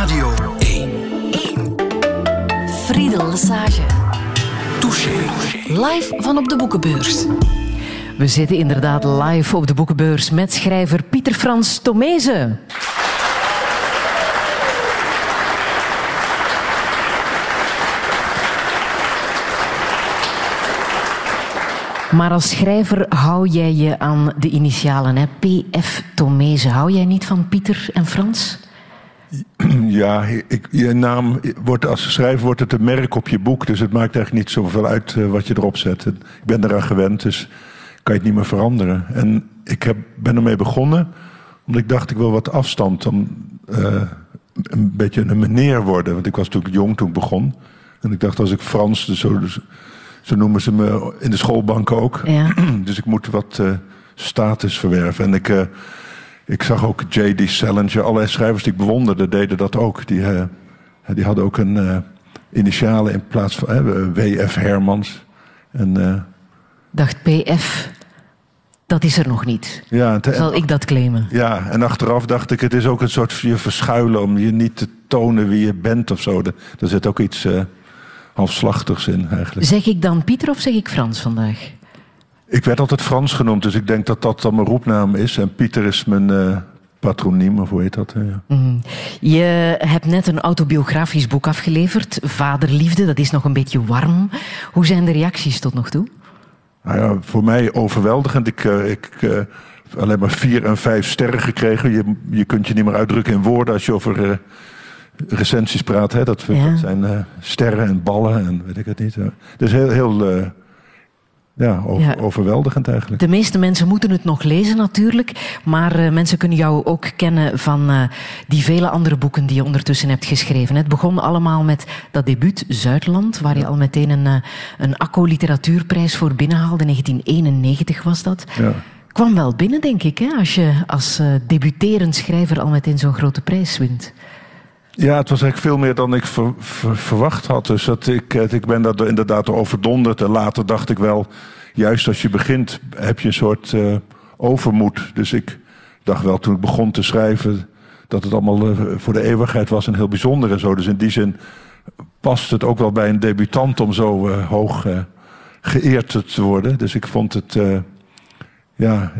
Radio 1. Friedel Lesage. Touché. Live van op de boekenbeurs. We zitten inderdaad live op de boekenbeurs met schrijver Pieter Frans Tomezen. Maar als schrijver hou jij je aan de initialen, hè? PF Tomezen. Hou jij niet van Pieter en Frans? Ja, ik, je naam wordt als schrijver wordt het een merk op je boek. Dus het maakt eigenlijk niet zoveel uit eh, wat je erop zet. Ik ben eraan gewend, dus kan je het niet meer veranderen. En ik heb, ben ermee begonnen omdat ik dacht ik wil wat afstand. Om uh, een beetje een meneer worden. Want ik was natuurlijk jong toen ik begon. En ik dacht als ik Frans, dus zo, dus, zo noemen ze me in de schoolbank ook. Ja. Dus ik moet wat uh, status verwerven. En ik... Uh, ik zag ook J.D. Salinger, allerlei schrijvers die ik bewonderde, deden dat ook. Die, uh, die hadden ook een uh, initialen in plaats van uh, W.F. Hermans. En, Dacht P.F. Dat is er nog niet. Ja, Zal ik dat claimen? Ja, en achteraf dacht ik, het is ook een soort je verschuilen om je niet te tonen wie je bent of zo. Er zit ook iets halfslachtigs in eigenlijk. Zeg ik dan Pieter of zeg ik Frans vandaag? Ik werd altijd Frans genoemd, dus ik denk dat dat dan mijn roepnaam is. En Pieter is mijn uh, patroniem, of hoe heet dat? Ja. Mm. Je hebt net een autobiografisch boek afgeleverd, Vaderliefde. Dat is nog een beetje warm. Hoe zijn de reacties tot nog toe? Nou ja, voor mij overweldigend. Ik, uh, ik uh, alleen maar vier en vijf sterren gekregen. Je, je kunt je niet meer uitdrukken in woorden als je over recensies praat. Hè? Dat, ja. dat zijn sterren en ballen en weet ik het niet. Dus heel... heel ja, over, ja, overweldigend eigenlijk. De meeste mensen moeten het nog lezen natuurlijk, maar uh, mensen kunnen jou ook kennen van uh, die vele andere boeken die je ondertussen hebt geschreven. Het begon allemaal met dat debuut Zuidland, waar je al meteen een, uh, een ACO literatuurprijs voor binnenhaalde. 1991 was dat. Ja. Kwam wel binnen, denk ik, hè, als je als debuterend schrijver al meteen zo'n grote prijs wint. Ja, het was eigenlijk veel meer dan ik ver, ver, verwacht had. Dus dat ik, ik ben daar inderdaad overdonderd. En later dacht ik wel, juist als je begint, heb je een soort uh, overmoed. Dus ik dacht wel toen ik begon te schrijven dat het allemaal uh, voor de eeuwigheid was en heel bijzonder en zo. Dus in die zin past het ook wel bij een debutant om zo uh, hoog geëerd te worden. Dus ik vond het. ja,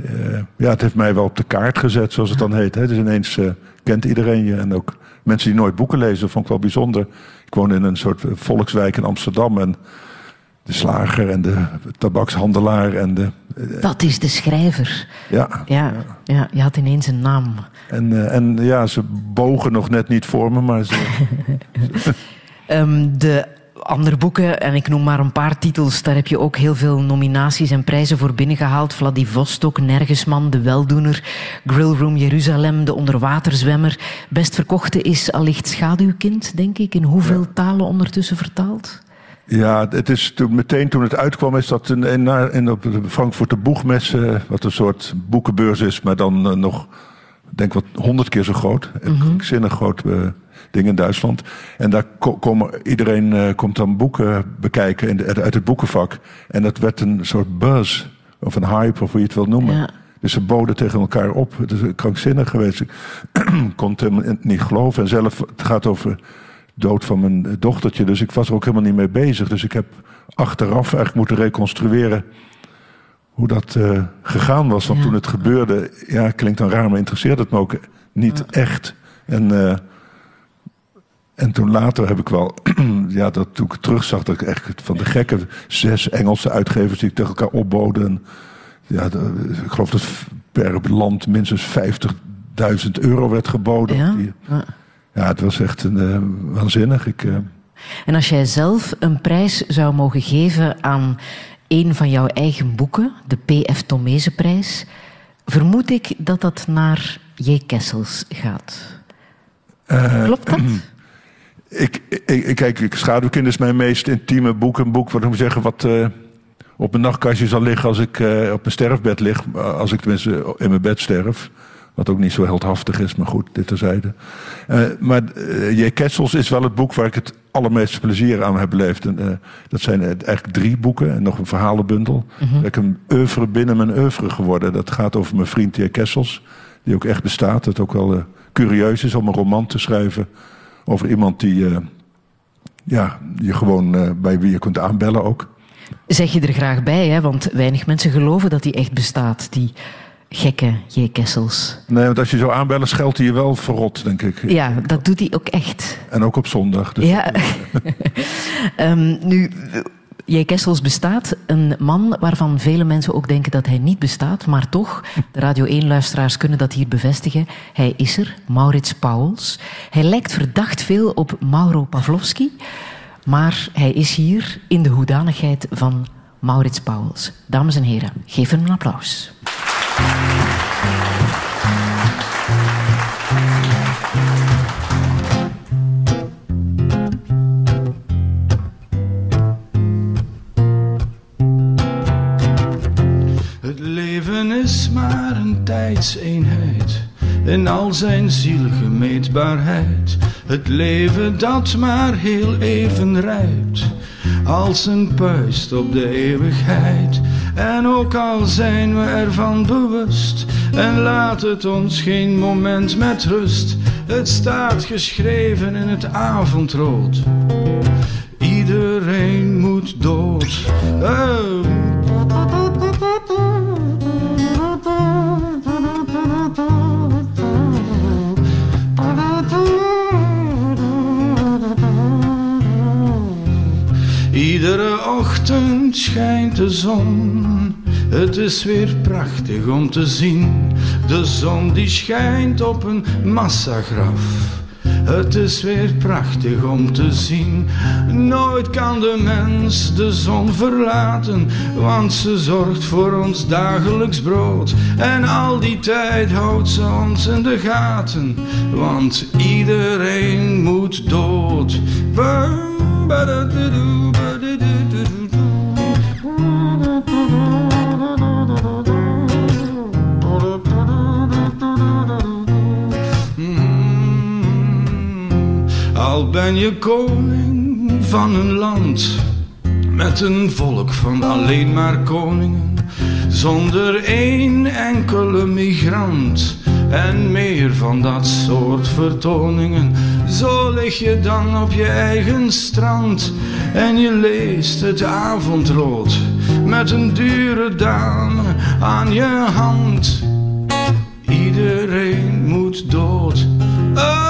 ja, het heeft mij wel op de kaart gezet, zoals het dan heet. Hè. Dus ineens kent iedereen je en ook mensen die nooit boeken lezen, vond ik wel bijzonder. Ik woon in een soort volkswijk in Amsterdam en de slager en de tabakshandelaar en de... Dat is de schrijver. Ja. Ja, ja je had ineens een naam. En, uh, en ja, ze bogen nog net niet voor me, maar ze... um, de andere boeken, en ik noem maar een paar titels, daar heb je ook heel veel nominaties en prijzen voor binnengehaald. Vladivostok, Nergesman, De Weldoener, Grillroom Jeruzalem, De Onderwaterzwemmer. Best verkochte is allicht Schaduwkind, denk ik. In hoeveel ja. talen ondertussen vertaald? Ja, het is toen, meteen toen het uitkwam, is dat in, in, in op de Frankfurter Boegmes, uh, wat een soort boekenbeurs is, maar dan uh, nog, denk wat honderd keer zo groot. Mhm. Mm-hmm. Zinnig groot uh, ding in Duitsland. En daar ko komen, iedereen komt dan boeken bekijken in de, uit het boekenvak. En dat werd een soort buzz, of een hype, of hoe je het wil noemen. Ja. Dus ze boden tegen elkaar op. Het is krankzinnig geweest. Ik kon het helemaal niet geloven. En zelf, het gaat over dood van mijn dochtertje. Dus ik was er ook helemaal niet mee bezig. Dus ik heb achteraf eigenlijk moeten reconstrueren hoe dat uh, gegaan was. Want Ja. toen het gebeurde, ja, klinkt dan raar, maar interesseerde het me ook niet echt. En, uh, en toen later heb ik wel, ja, dat toen ik terugzag, dat ik echt van de gekke zes Engelse uitgevers die ik tegen elkaar opboden. En, ja, de, ik geloof dat per land minstens 50.000 euro werd geboden. Ja? Die- Ja. het was echt een, uh, waanzinnig. Ik, En als jij zelf een prijs zou mogen geven aan een van jouw eigen boeken, de P.F. Tomezenprijs, vermoed ik dat dat naar J. Kessels gaat. uh, Klopt dat? ik, ik, ik, kijk, ik- Schaduwkind is mijn meest intieme boek. Een boek wat ik moet zeggen, wat eh, op mijn nachtkastje zal liggen als ik eh, op mijn sterfbed lig. Als ik tenminste in mijn bed sterf. Wat ook niet zo heldhaftig is, maar goed, dit terzijde. Eh maar eh, J. Kessels is wel het boek waar ik het allermeeste plezier aan heb beleefd. En, eh, dat zijn eh, eigenlijk drie boeken en nog een verhalenbundel. Mhm. Ik een oeuvre binnen mijn oeuvre geworden. Dat gaat over mijn vriend J. Kessels, die ook echt bestaat. Dat ook wel eh, curieus is om een roman te schrijven over iemand die ja, je gewoon bij wie je kunt aanbellen ook. Zeg je er graag bij, hè? want weinig mensen geloven dat hij echt bestaat, die gekke J. Kessels. Nee, want als je zo aanbellen, scheldt hij je wel verrot, denk ik. Ja, dat doet hij ook echt. En ook op zondag. Dus ja. um, nu, J. Kessels bestaat. Een man waarvan vele mensen ook denken dat hij niet bestaat. Maar toch, de Radio 1-luisteraars kunnen dat hier bevestigen. Hij is er, Maurits Pauwels. Hij lijkt verdacht veel op Mauro Pavlovski. Maar hij is hier in de hoedanigheid van Maurits Pauwels. Dames en heren, geef hem een applaus. Maar een tijdseenheid in al zijn zielige meetbaarheid. Het leven dat maar heel even rijpt, als een puist op de eeuwigheid. En ook al zijn we ervan bewust, en laat het ons geen moment met rust. Het staat geschreven in het avondrood. Iedereen moet dood. Ochtend schijnt de zon. Het is weer prachtig om te zien. De zon die schijnt op een massagraf. Het is weer prachtig om te zien. Nooit kan de mens de zon verlaten, want ze zorgt voor ons dagelijks brood. En al die tijd houdt ze ons in de gaten, want iedereen moet dood. Al ben je koning van een land met een volk van alleen maar koningen, zonder één enkele migrant en meer van dat soort vertoningen. Zo lig je dan op je eigen strand en je leest het avondrood met een dure dame aan je hand. Iedereen moet dood. Oh.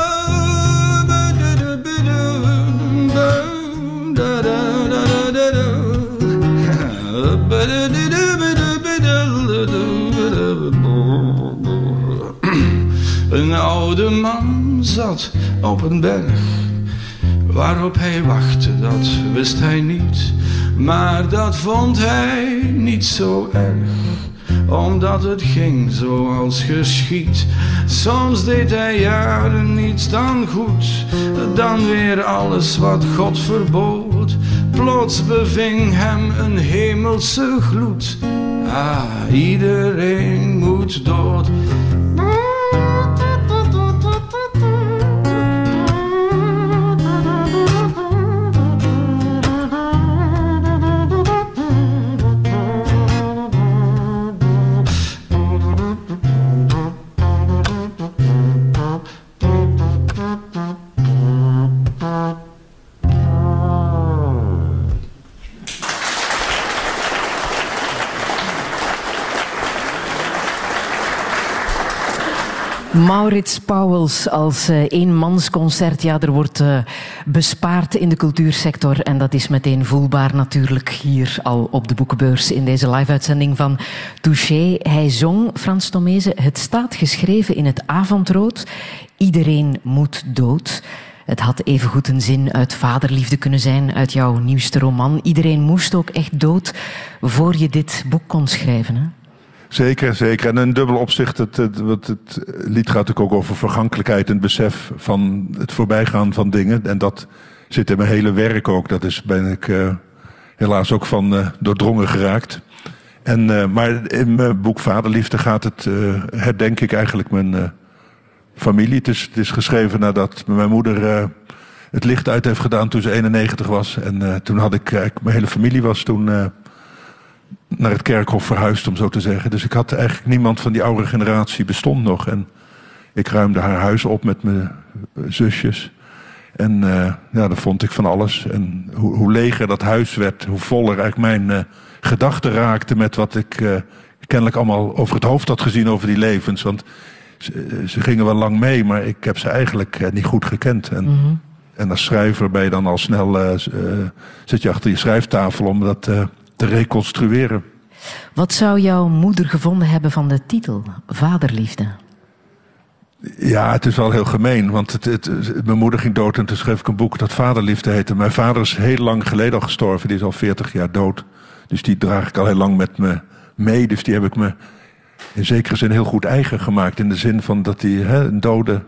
Een oude man zat op een berg Waarop hij wachtte, dat wist hij niet Maar dat vond hij niet zo erg omdat het ging zoals geschiet. Soms deed hij jaren niets dan goed, dan weer alles wat God verbood. Plots beving hem een hemelse gloed. Ah, iedereen moet dood. Maurits Pauwels als uh, eenmansconcert. Ja, er wordt uh, bespaard in de cultuursector. En dat is meteen voelbaar natuurlijk hier al op de boekenbeurs in deze live-uitzending van Touché. Hij zong, Frans Tomezen, het staat geschreven in het avondrood. Iedereen moet dood. Het had evengoed een zin uit vaderliefde kunnen zijn, uit jouw nieuwste roman. Iedereen moest ook echt dood voor je dit boek kon schrijven. Hè? Zeker, zeker. En in dubbel opzicht, het, het, het, het, lied gaat natuurlijk ook over vergankelijkheid en besef van het voorbijgaan van dingen. En dat zit in mijn hele werk ook. Dat is, ben ik uh, helaas ook van uh, doordrongen geraakt. En, uh, maar in mijn boek Vaderliefde gaat het, herdenk ik eigenlijk mijn familie. Het is, het is geschreven nadat mijn moeder het licht uit heeft gedaan toen ze 91 was. En toen had ik, mijn hele familie was toen naar het kerkhof verhuisd, om zo te zeggen. Dus ik had eigenlijk niemand van die oude generatie bestond nog. En ik ruimde haar huis op met mijn zusjes. En uh, ja, dan vond ik van alles. En hoe, hoe leger dat huis werd, hoe voller eigenlijk mijn uh, gedachten raakte met wat ik uh, kennelijk allemaal over het hoofd had gezien over die levens. Want ze, ze gingen wel lang mee, maar ik heb ze eigenlijk niet goed gekend. En, mm -hmm. en als schrijver ben je dan al snel, zit je achter je schrijftafel om dat te reconstrueren. Wat zou jouw moeder gevonden hebben van de titel Vaderliefde? Ja, het is wel heel gemeen. Want het, het, mijn moeder ging dood en toen schreef ik een boek dat Vaderliefde heette. Mijn vader is heel lang geleden al gestorven. Die is al 40 jaar dood. Dus die draag ik al heel lang met me mee. Dus die heb ik me in zekere zin heel goed eigen gemaakt. In de zin van dat die hè, een dode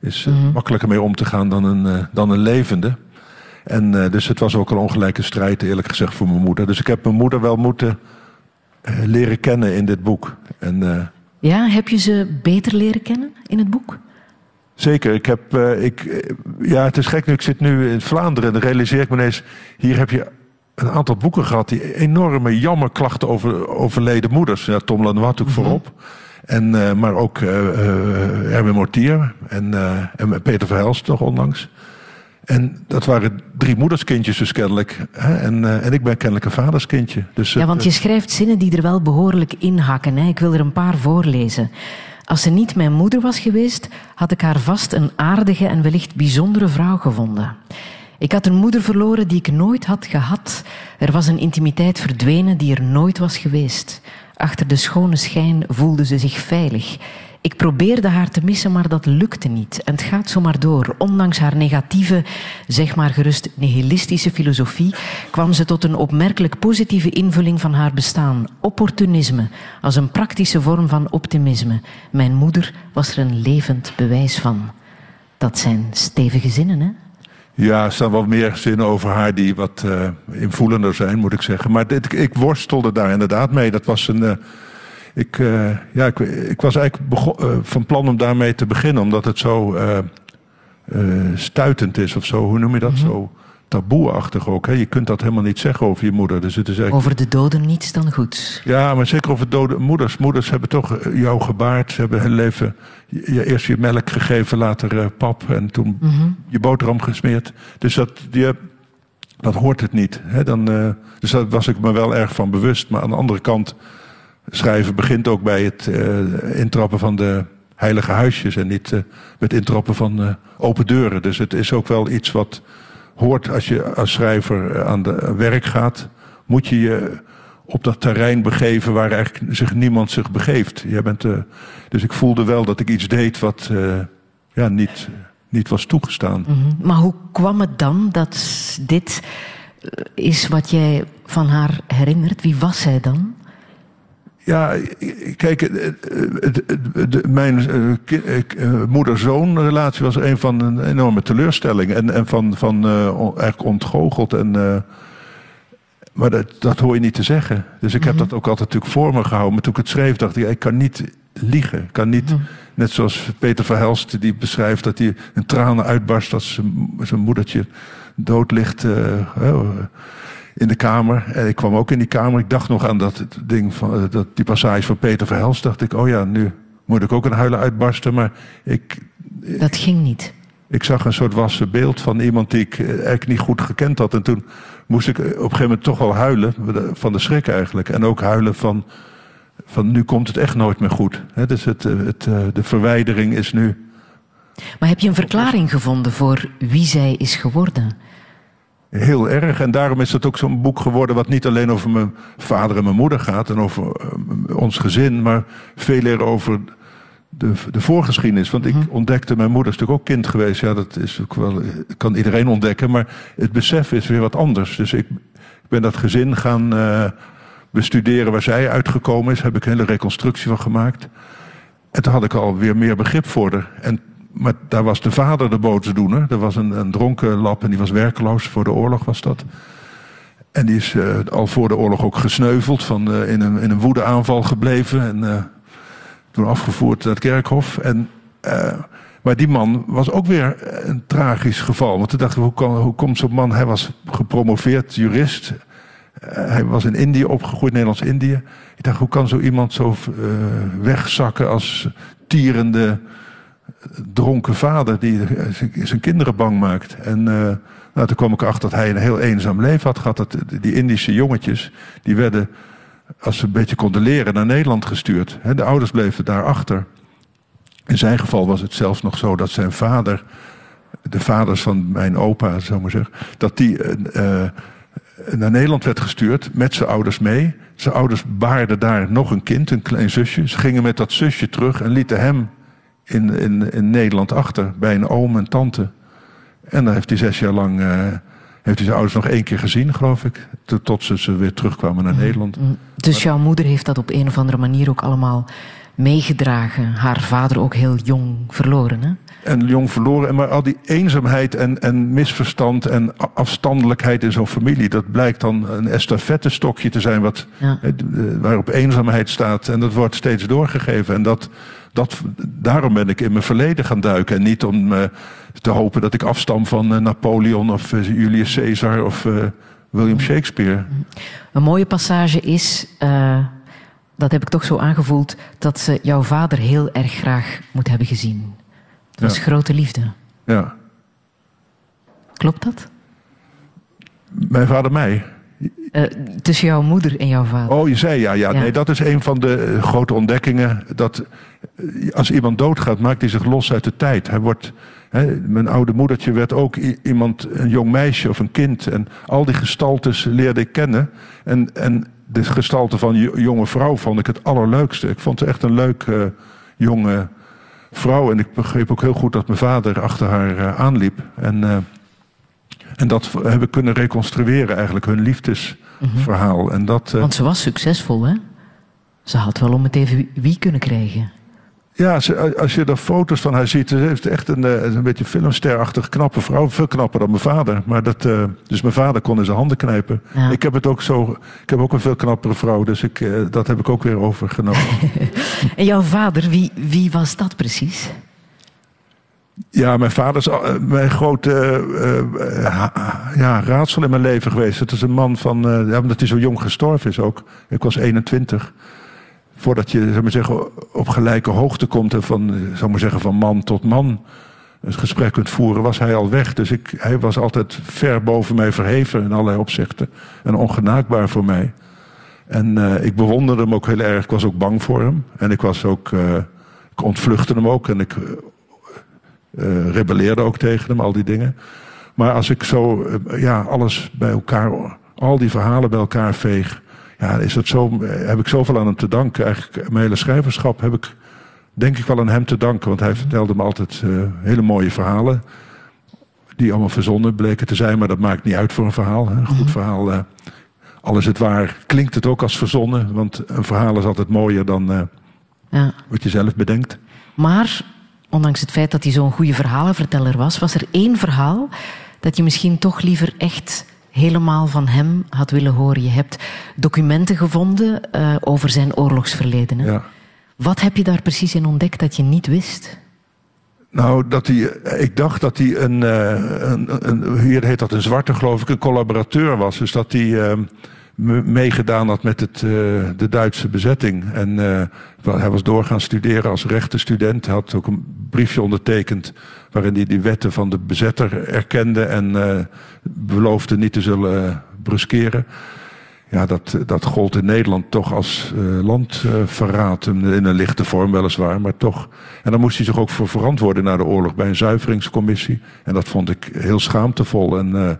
is mm -hmm. makkelijker mee om te gaan dan een, uh, dan een levende. En uh, dus het was ook een ongelijke strijd, eerlijk gezegd, voor mijn moeder. Dus ik heb mijn moeder wel moeten uh, leren kennen in dit boek. En, ja, heb je ze beter leren kennen in het boek? Zeker. Ik heb, ik, ja, het is gek nu. Ik zit nu in Vlaanderen en dan realiseer ik me ineens... hier heb je een aantal boeken gehad... die enorme jammerklachten over overleden moeders. Ja, Tom Lanois natuurlijk mm -hmm. voorop. En, maar ook Erwin Mortier en, en Peter Verhelst nog onlangs. En dat waren drie moederskindjes dus kennelijk. Hè? En, uh, en ik ben kennelijk een vaderskindje. Dus, ja, want je schrijft zinnen die er wel behoorlijk in hakken. Hè? Ik wil er een paar voorlezen. Als ze niet mijn moeder was geweest, had ik haar vast een aardige en wellicht bijzondere vrouw gevonden. Ik had een moeder verloren die ik nooit had gehad. Er was een intimiteit verdwenen die er nooit was geweest. Achter de schone schijn voelde ze zich veilig. Ik probeerde haar te missen, maar dat lukte niet. En het gaat zomaar door. Ondanks haar negatieve, zeg maar gerust nihilistische filosofie, kwam ze tot een opmerkelijk positieve invulling van haar bestaan. Opportunisme, als een praktische vorm van optimisme. Mijn moeder was er een levend bewijs van. Dat zijn stevige zinnen, hè? Ja, er staan wel meer zinnen over haar die wat uh, invoelender zijn, moet ik zeggen. Maar ik worstelde daar inderdaad mee. Dat was een... Uh, ik, uh, ja, ik, ik, was eigenlijk begon, uh, van plan om daarmee te beginnen, omdat het zo uh, stuitend is of zo. Hoe noem je dat? Mm -hmm. Zo taboeachtig ook. Hè? Je kunt dat helemaal niet zeggen over je moeder. Dus het is eigenlijk... Over de doden niets dan goed. Ja, maar zeker over dode moeders. Moeders hebben toch jou gebaard. Ze hebben hun leven je, eerst je melk gegeven, later pap en toen mm -hmm. je boterham gesmeerd. Dus dat, die, dat hoort het niet. Hè? Dan, dus daar was ik me wel erg van bewust. Maar aan de andere kant schrijven begint ook bij het uh, intrappen van de heilige huisjes en niet met intrappen van uh, open deuren. Dus het is ook wel iets wat hoort als je als schrijver aan de werk gaat. Moet je je op dat terrein begeven waar eigenlijk zich niemand zich begeeft. Jij bent, dus ik voelde wel dat ik iets deed wat ja, niet, niet was toegestaan. -hmm. Maar hoe kwam het dan dat dit is wat jij van haar herinnert? Wie was zij dan? Ja, kijk, mijn moeder-zoon relatie was een van een enorme teleurstelling. En, en van, van uh, eigenlijk ontgoocheld. En, uh, maar dat, dat hoor je niet te zeggen. Dus ik heb mm -hmm. dat ook altijd natuurlijk voor me gehouden. Maar toen ik het schreef, dacht ik, ik kan niet liegen. Ik kan niet, mm -hmm. net zoals Peter Verhelst, die beschrijft dat hij een tranen uitbarst als zijn moedertje dood ligt. Uh, in de kamer. En ik kwam ook in die kamer. Ik dacht nog aan dat ding van dat, die passage van Peter Verhelst. Dacht ik, oh ja, nu moet ik ook een huilen uitbarsten. Maar ik. Dat ging niet. Ik zag een soort wassen beeld van iemand die ik eigenlijk niet goed gekend had. En toen moest ik op een gegeven moment toch wel huilen. Van de schrik eigenlijk. En ook huilen van. Van nu komt het echt nooit meer goed. He, dus het, het, de verwijdering is nu. Maar heb je een verklaring gevonden voor wie zij is geworden? Heel erg. En daarom is het ook zo'n boek geworden wat niet alleen over mijn vader en mijn moeder gaat en over uh, ons gezin, maar veel meer over de, de voorgeschiedenis. Want ik -hmm. ontdekte, mijn moeder is natuurlijk ook kind geweest. Ja, dat is ook wel, kan iedereen ontdekken. Maar het besef is weer wat anders. Dus ik, ik ben dat gezin gaan uh, bestuderen waar zij uitgekomen is. Heb ik een hele reconstructie van gemaakt. En toen had ik alweer meer begrip voor haar. En maar daar was de vader de boosdoener. Er was een, een dronken lap en die was werkeloos. Voor de oorlog was dat. En die is uh, al voor de oorlog ook gesneuveld. Van, uh, in, een, in een woedeaanval gebleven. En uh, toen afgevoerd naar het kerkhof. En, maar die man was ook weer een tragisch geval. Want toen dachten we, hoe, kan, hoe komt zo'n man... Hij was gepromoveerd jurist. hij was in Indië opgegroeid, Nederlands-Indië. Ik dacht, hoe kan zo iemand zo wegzakken als tierende dronken vader die zijn kinderen bang maakt. En nou, toen kwam ik achter dat hij een heel eenzaam leven had gehad. Die Indische jongetjes, die werden, als ze een beetje konden leren, naar Nederland gestuurd. De ouders bleven daar achter. In zijn geval was het zelfs nog zo dat zijn vader, de vaders van mijn opa, zou maar zeggen, dat die uh, naar Nederland werd gestuurd met zijn ouders mee. Zijn ouders baarden daar nog een kind, een klein zusje. Ze gingen met dat zusje terug en lieten hem in, in, in Nederland achter bij een oom en tante. En dan heeft hij zes jaar lang. Uh, heeft hij zijn ouders nog één keer gezien, geloof ik. Tot ze, ze weer terugkwamen naar mm. Nederland. Mm. Dus jouw moeder heeft dat op een of andere manier ook allemaal meegedragen. Haar vader ook heel jong verloren, hè? En jong verloren. Maar al die eenzaamheid en, en misverstand en afstandelijkheid in zo'n familie... dat blijkt dan een estafettestokje te zijn wat, waarop eenzaamheid staat. En dat wordt steeds doorgegeven. En dat, dat, daarom ben ik in mijn verleden gaan duiken. En niet om uh, te hopen dat ik afstam van uh, Napoleon of uh, Julius Caesar of William Shakespeare. Een mooie passage is dat heb ik toch zo aangevoeld, dat ze jouw vader heel erg graag moet hebben gezien. Dat was grote liefde. Ja. Klopt dat? Mijn vader mij? Uh, tussen jouw moeder en jouw vader. Oh, je zei ja, ja, Nee, dat is een van de eh, grote ontdekkingen. Dat eh, als iemand doodgaat, maakt hij zich los uit de tijd. Hij wordt, hè, mijn oude moedertje werd ook iemand, een jong meisje of een kind. En al die gestaltes leerde ik kennen. En, en de gestalte van jonge vrouw vond ik het allerleukste. Ik vond ze echt een leuke jonge vrouw. En ik begreep ook heel goed dat mijn vader achter haar uh, aanliep. En, uh, en dat hebben we kunnen reconstrueren, eigenlijk hun liefdesverhaal. Mm en dat, Want ze was succesvol, hè? Ze had wel om het even wie kunnen krijgen. Ja, als je er foto's van haar ziet, ze heeft echt een, eh, een beetje filmsterachtig knappe vrouw. Veel knapper dan mijn vader. Maar dat, uh, dus mijn vader kon in zijn handen knijpen. Ik heb het ook zo. Ik heb ook een veel knappere vrouw, dus ik, uh, dat heb ik ook weer overgenomen. en jouw vader, wie, wie was dat precies? Ja, mijn vader is mijn grote ja, raadsel in mijn leven geweest. Het is een man van. ja, omdat hij zo jong gestorven is ook. Ik was 21 voordat je zeg maar zeggen, op gelijke hoogte komt en van, zeg maar zeggen, van man tot man een gesprek kunt voeren, was hij al weg. Dus ik, hij was altijd ver boven mij verheven in allerlei opzichten. En ongenaakbaar voor mij. En uh, ik bewonderde hem ook heel erg. Ik was ook bang voor hem. En ik was ook, uh, ontvluchtte hem ook. En ik rebelleerde ook tegen hem, al die dingen. Maar als ik zo, ja, alles bij elkaar, al die verhalen bij elkaar veeg ja, is het zo, heb ik zoveel aan hem te danken. Eigenlijk, mijn hele schrijverschap heb ik denk ik wel aan hem te danken. Want hij vertelde me altijd uh, hele mooie verhalen. Die allemaal verzonnen bleken te zijn. Maar dat maakt niet uit voor een verhaal. Een goed mhm. verhaal, uh, al is het waar, klinkt het ook als verzonnen. Want een verhaal is altijd mooier dan uh, ja. wat je zelf bedenkt. Maar, ondanks het feit dat hij zo'n goede verhalenverteller was... was er één verhaal dat je misschien toch liever echt helemaal van hem had willen horen. Je hebt documenten gevonden uh, over zijn oorlogsverleden. Hè? Ja. Wat heb je daar precies in ontdekt dat je niet wist? Nou, dat hij, ik dacht dat hij een, uh, een, een, hier heet dat een zwarte geloof ik, een collaborateur was. Dus dat hij uh, meegedaan had met het, uh, de Duitse bezetting. En hij was doorgaan studeren als rechtenstudent. Hij had ook een briefje ondertekend waarin hij die wetten van de bezetter erkende en uh, beloofde niet te zullen bruskeren. Ja, dat, dat gold in Nederland toch als landverraad. in een lichte vorm weliswaar, maar toch. En dan moest hij zich ook voor verantwoorden na de oorlog bij een zuiveringscommissie. En dat vond ik heel schaamtevol. En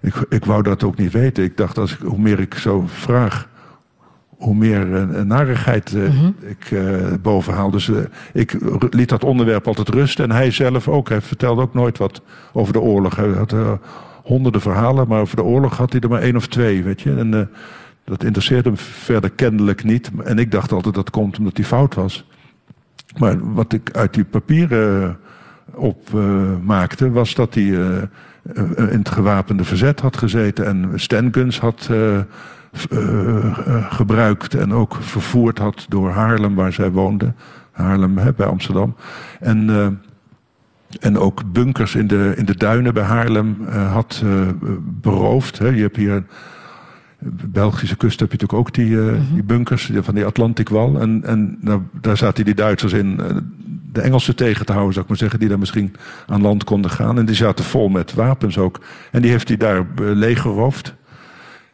ik, ik wou dat ook niet weten. Ik dacht, als ik, hoe meer ik zo vraag, hoe meer uh, narigheid uh, mm -hmm. ik uh, boven haal. Dus ik liet dat onderwerp altijd rusten. En hij zelf ook. Hij vertelde ook nooit wat over de oorlog. Hij had honderden verhalen, maar over de oorlog had hij er maar één of twee. Weet je? En dat interesseerde hem verder kennelijk niet. En ik dacht altijd dat komt omdat hij fout was. Maar wat ik uit die papieren opmaakte, was dat hij in het gewapende verzet had gezeten en standguns had uh, gebruikt en ook vervoerd had door Haarlem, waar zij woonde. Haarlem hè, bij Amsterdam. En, uh, en ook bunkers in de, in de duinen bij Haarlem had beroofd. Hè. Je hebt hier. De Belgische kust heb je natuurlijk ook die, mm -hmm. die bunkers van die Atlantikwal. En, en daar, daar zaten die Duitsers in de Engelsen tegen te houden, zou ik maar zeggen, die daar misschien aan land konden gaan. En die zaten vol met wapens ook. En die heeft hij daar leeggeroofd.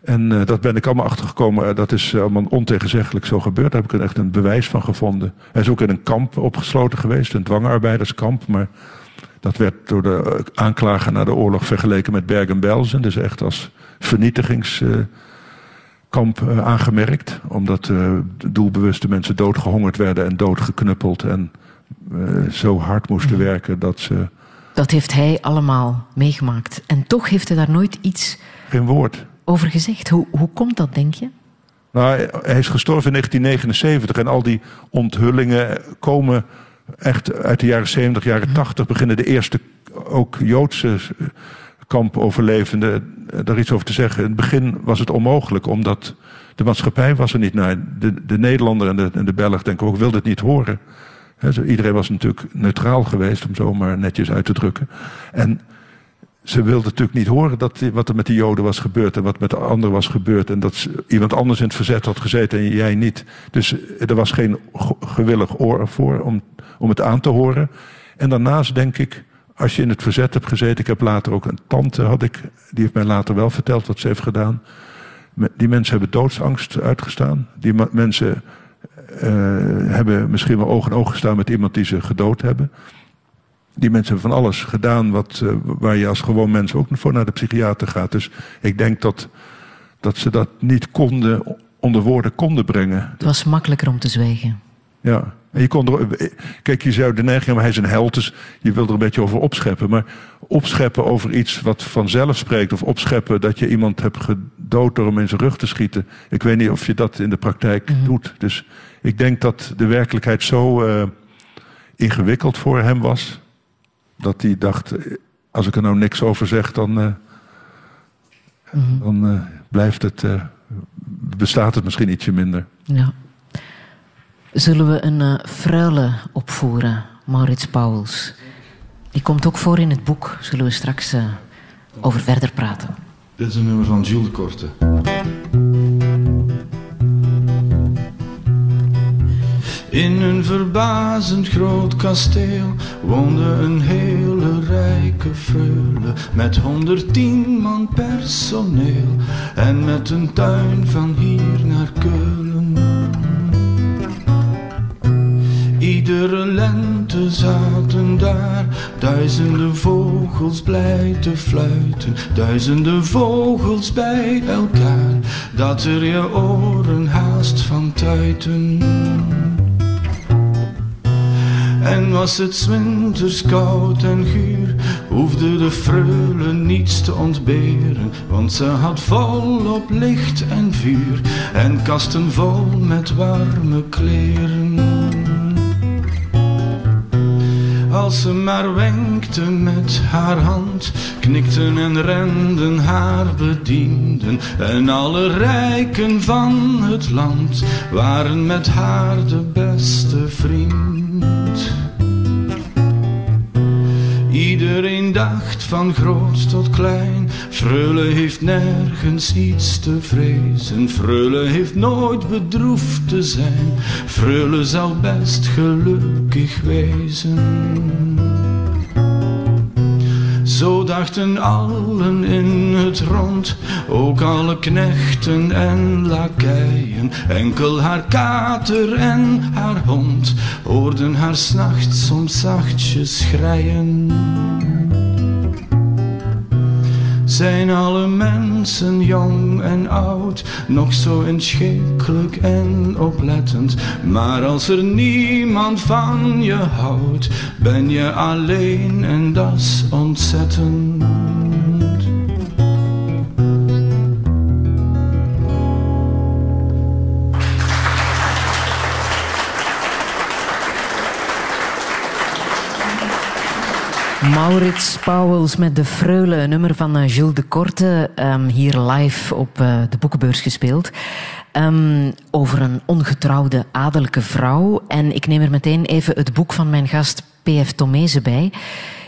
En uh, dat ben ik allemaal achtergekomen. dat is allemaal ontegenzeggelijk zo gebeurd. Daar heb ik er echt een bewijs van gevonden. Hij is ook in een kamp opgesloten geweest, een dwangarbeiderskamp. Maar dat werd door de aanklager na de oorlog vergeleken met Bergen-Belsen. Dus echt als vernietigingskamp aangemerkt. Omdat doelbewuste mensen doodgehongerd werden en doodgeknuppeld. En zo hard moesten mhm. werken dat ze. Dat heeft hij allemaal meegemaakt. En toch heeft hij daar nooit iets. Geen woord over gezegd. Hoe, hoe komt dat, denk je? Nou, hij is gestorven in 1979 en al die onthullingen komen echt uit de jaren 70, jaren 80 beginnen de eerste ook Joodse kampoverlevenden daar iets over te zeggen. In het begin was het onmogelijk, omdat de maatschappij was er niet naar. De, de Nederlander en de, en de Belg, denk ik ook, wilden het niet horen. Iedereen was natuurlijk neutraal geweest, om zo maar netjes uit te drukken. En ze wilde natuurlijk niet horen dat, wat er met de Joden was gebeurd en wat met de anderen was gebeurd. En dat iemand anders in het verzet had gezeten en jij niet. Dus er was geen gewillig oor voor om, om het aan te horen. En daarnaast denk ik, als je in het verzet hebt gezeten. Ik heb later ook een tante, had ik, die heeft mij later wel verteld wat ze heeft gedaan. Die mensen hebben doodsangst uitgestaan. Die mensen hebben misschien wel oog in oog gestaan met iemand die ze gedood hebben die mensen hebben van alles gedaan wat, uh, waar je als gewoon mens ook voor naar de psychiater gaat. Dus ik denk dat, dat ze dat niet konden, onder woorden konden brengen. Het was makkelijker om te zwijgen. Ja. En je kon er, kijk, je zou de neiging hebben, hij is een held, dus je wil er een beetje over opscheppen. Maar opscheppen over iets wat vanzelf spreekt, of opscheppen dat je iemand hebt gedood door hem in zijn rug te schieten. Ik weet niet of je dat in de praktijk mhm. doet. Dus ik denk dat de werkelijkheid zo uh, ingewikkeld voor hem was dat hij dacht, als ik er nou niks over zeg, dan, uh, dan uh, blijft het, uh, bestaat het misschien ietsje minder. Ja. Zullen we een fruile opvoeren, Maurits Pauwels? Die komt ook voor in het boek. Zullen we straks over verder praten? Dit is een nummer van Jules de Korte. In een verbazend groot kasteel woonde een hele rijke freule met 110 man personeel en met een tuin van hier naar Keulen. Iedere lente zaten daar duizenden vogels blij te fluiten, duizenden vogels bij elkaar, dat er je oren haast van tuiten. En was het winters koud en guur, hoefde de freule niets te ontberen, want ze had volop licht en vuur en kasten vol met warme kleren. Als ze maar wenkte met haar hand, knikten en renden haar bedienden. En alle rijken van het land waren met haar de beste vriend. Iedereen dacht van groot tot klein. Freule heeft nergens iets te vrezen. Freule heeft nooit bedroefd te zijn. Freule zal best gelukkig wezen. Zo dachten allen in het rond, ook alle knechten en lakeien. Enkel haar kater en haar hond hoorden haar s'nachts soms zachtjes schreien. Zijn alle mensen jong en oud nog zo inschikkelijk en oplettend? Maar als er niemand van je houdt, ben je alleen en dat is ontzettend. Maurits Pauwels met De Freule, een nummer van uh, Jules de Korte, um, hier live op uh, de boekenbeurs gespeeld. Um, over een ongetrouwde adellijke vrouw. En ik neem er meteen even het boek van mijn gast P.F. Tomezen bij.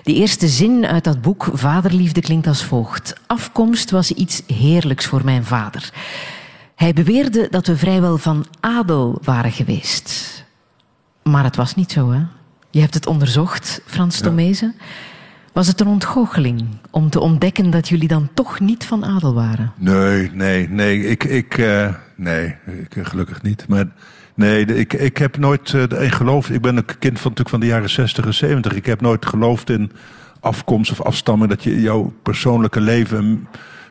De eerste zin uit dat boek, Vaderliefde, klinkt als volgt. Afkomst was iets heerlijks voor mijn vader. Hij beweerde dat we vrijwel van adel waren geweest. Maar het was niet zo, hè? Je hebt het onderzocht, Frans Tomezen. Was het een ontgoocheling om te ontdekken dat jullie dan toch niet van adel waren? Nee, nee, nee. Ik, ik, uh, nee, ik, gelukkig niet. Maar nee, ik, ik heb nooit uh, in geloofd. Ik ben een kind van, natuurlijk van de jaren 60 en 70. Ik heb nooit geloofd in afkomst of afstamming. Dat je jouw persoonlijke leven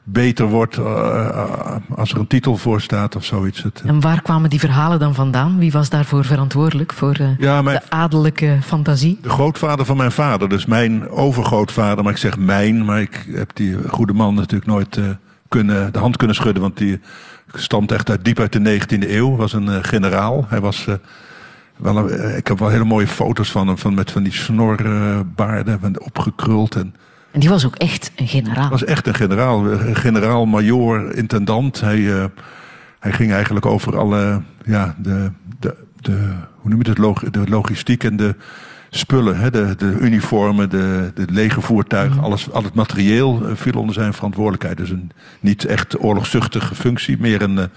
beter wordt uh, als er een titel voor staat of zoiets. En waar kwamen die verhalen dan vandaan? Wie was daarvoor verantwoordelijk voor uh, ja, mijn, de adellijke fantasie? De grootvader van mijn vader, dus mijn overgrootvader. Maar ik zeg mijn, maar ik heb die goede man natuurlijk nooit kunnen, de hand kunnen schudden. Want die stamt echt uit, diep uit de 19e eeuw. Was een generaal. Hij was... wel een, ik heb wel hele mooie foto's van hem, van, met van die snorbaarden, opgekruld en en die was ook echt een generaal. was echt een generaal. Generaal, major, intendant. Hij, uh, hij ging eigenlijk over alle, ja, de, de, de, hoe noem je het, log, de logistiek en de spullen. Hè, de, de uniformen, de, de legervoertuigen, mm. alles, al het materieel uh, viel onder zijn verantwoordelijkheid. Dus een niet echt oorlogzuchtige functie, meer een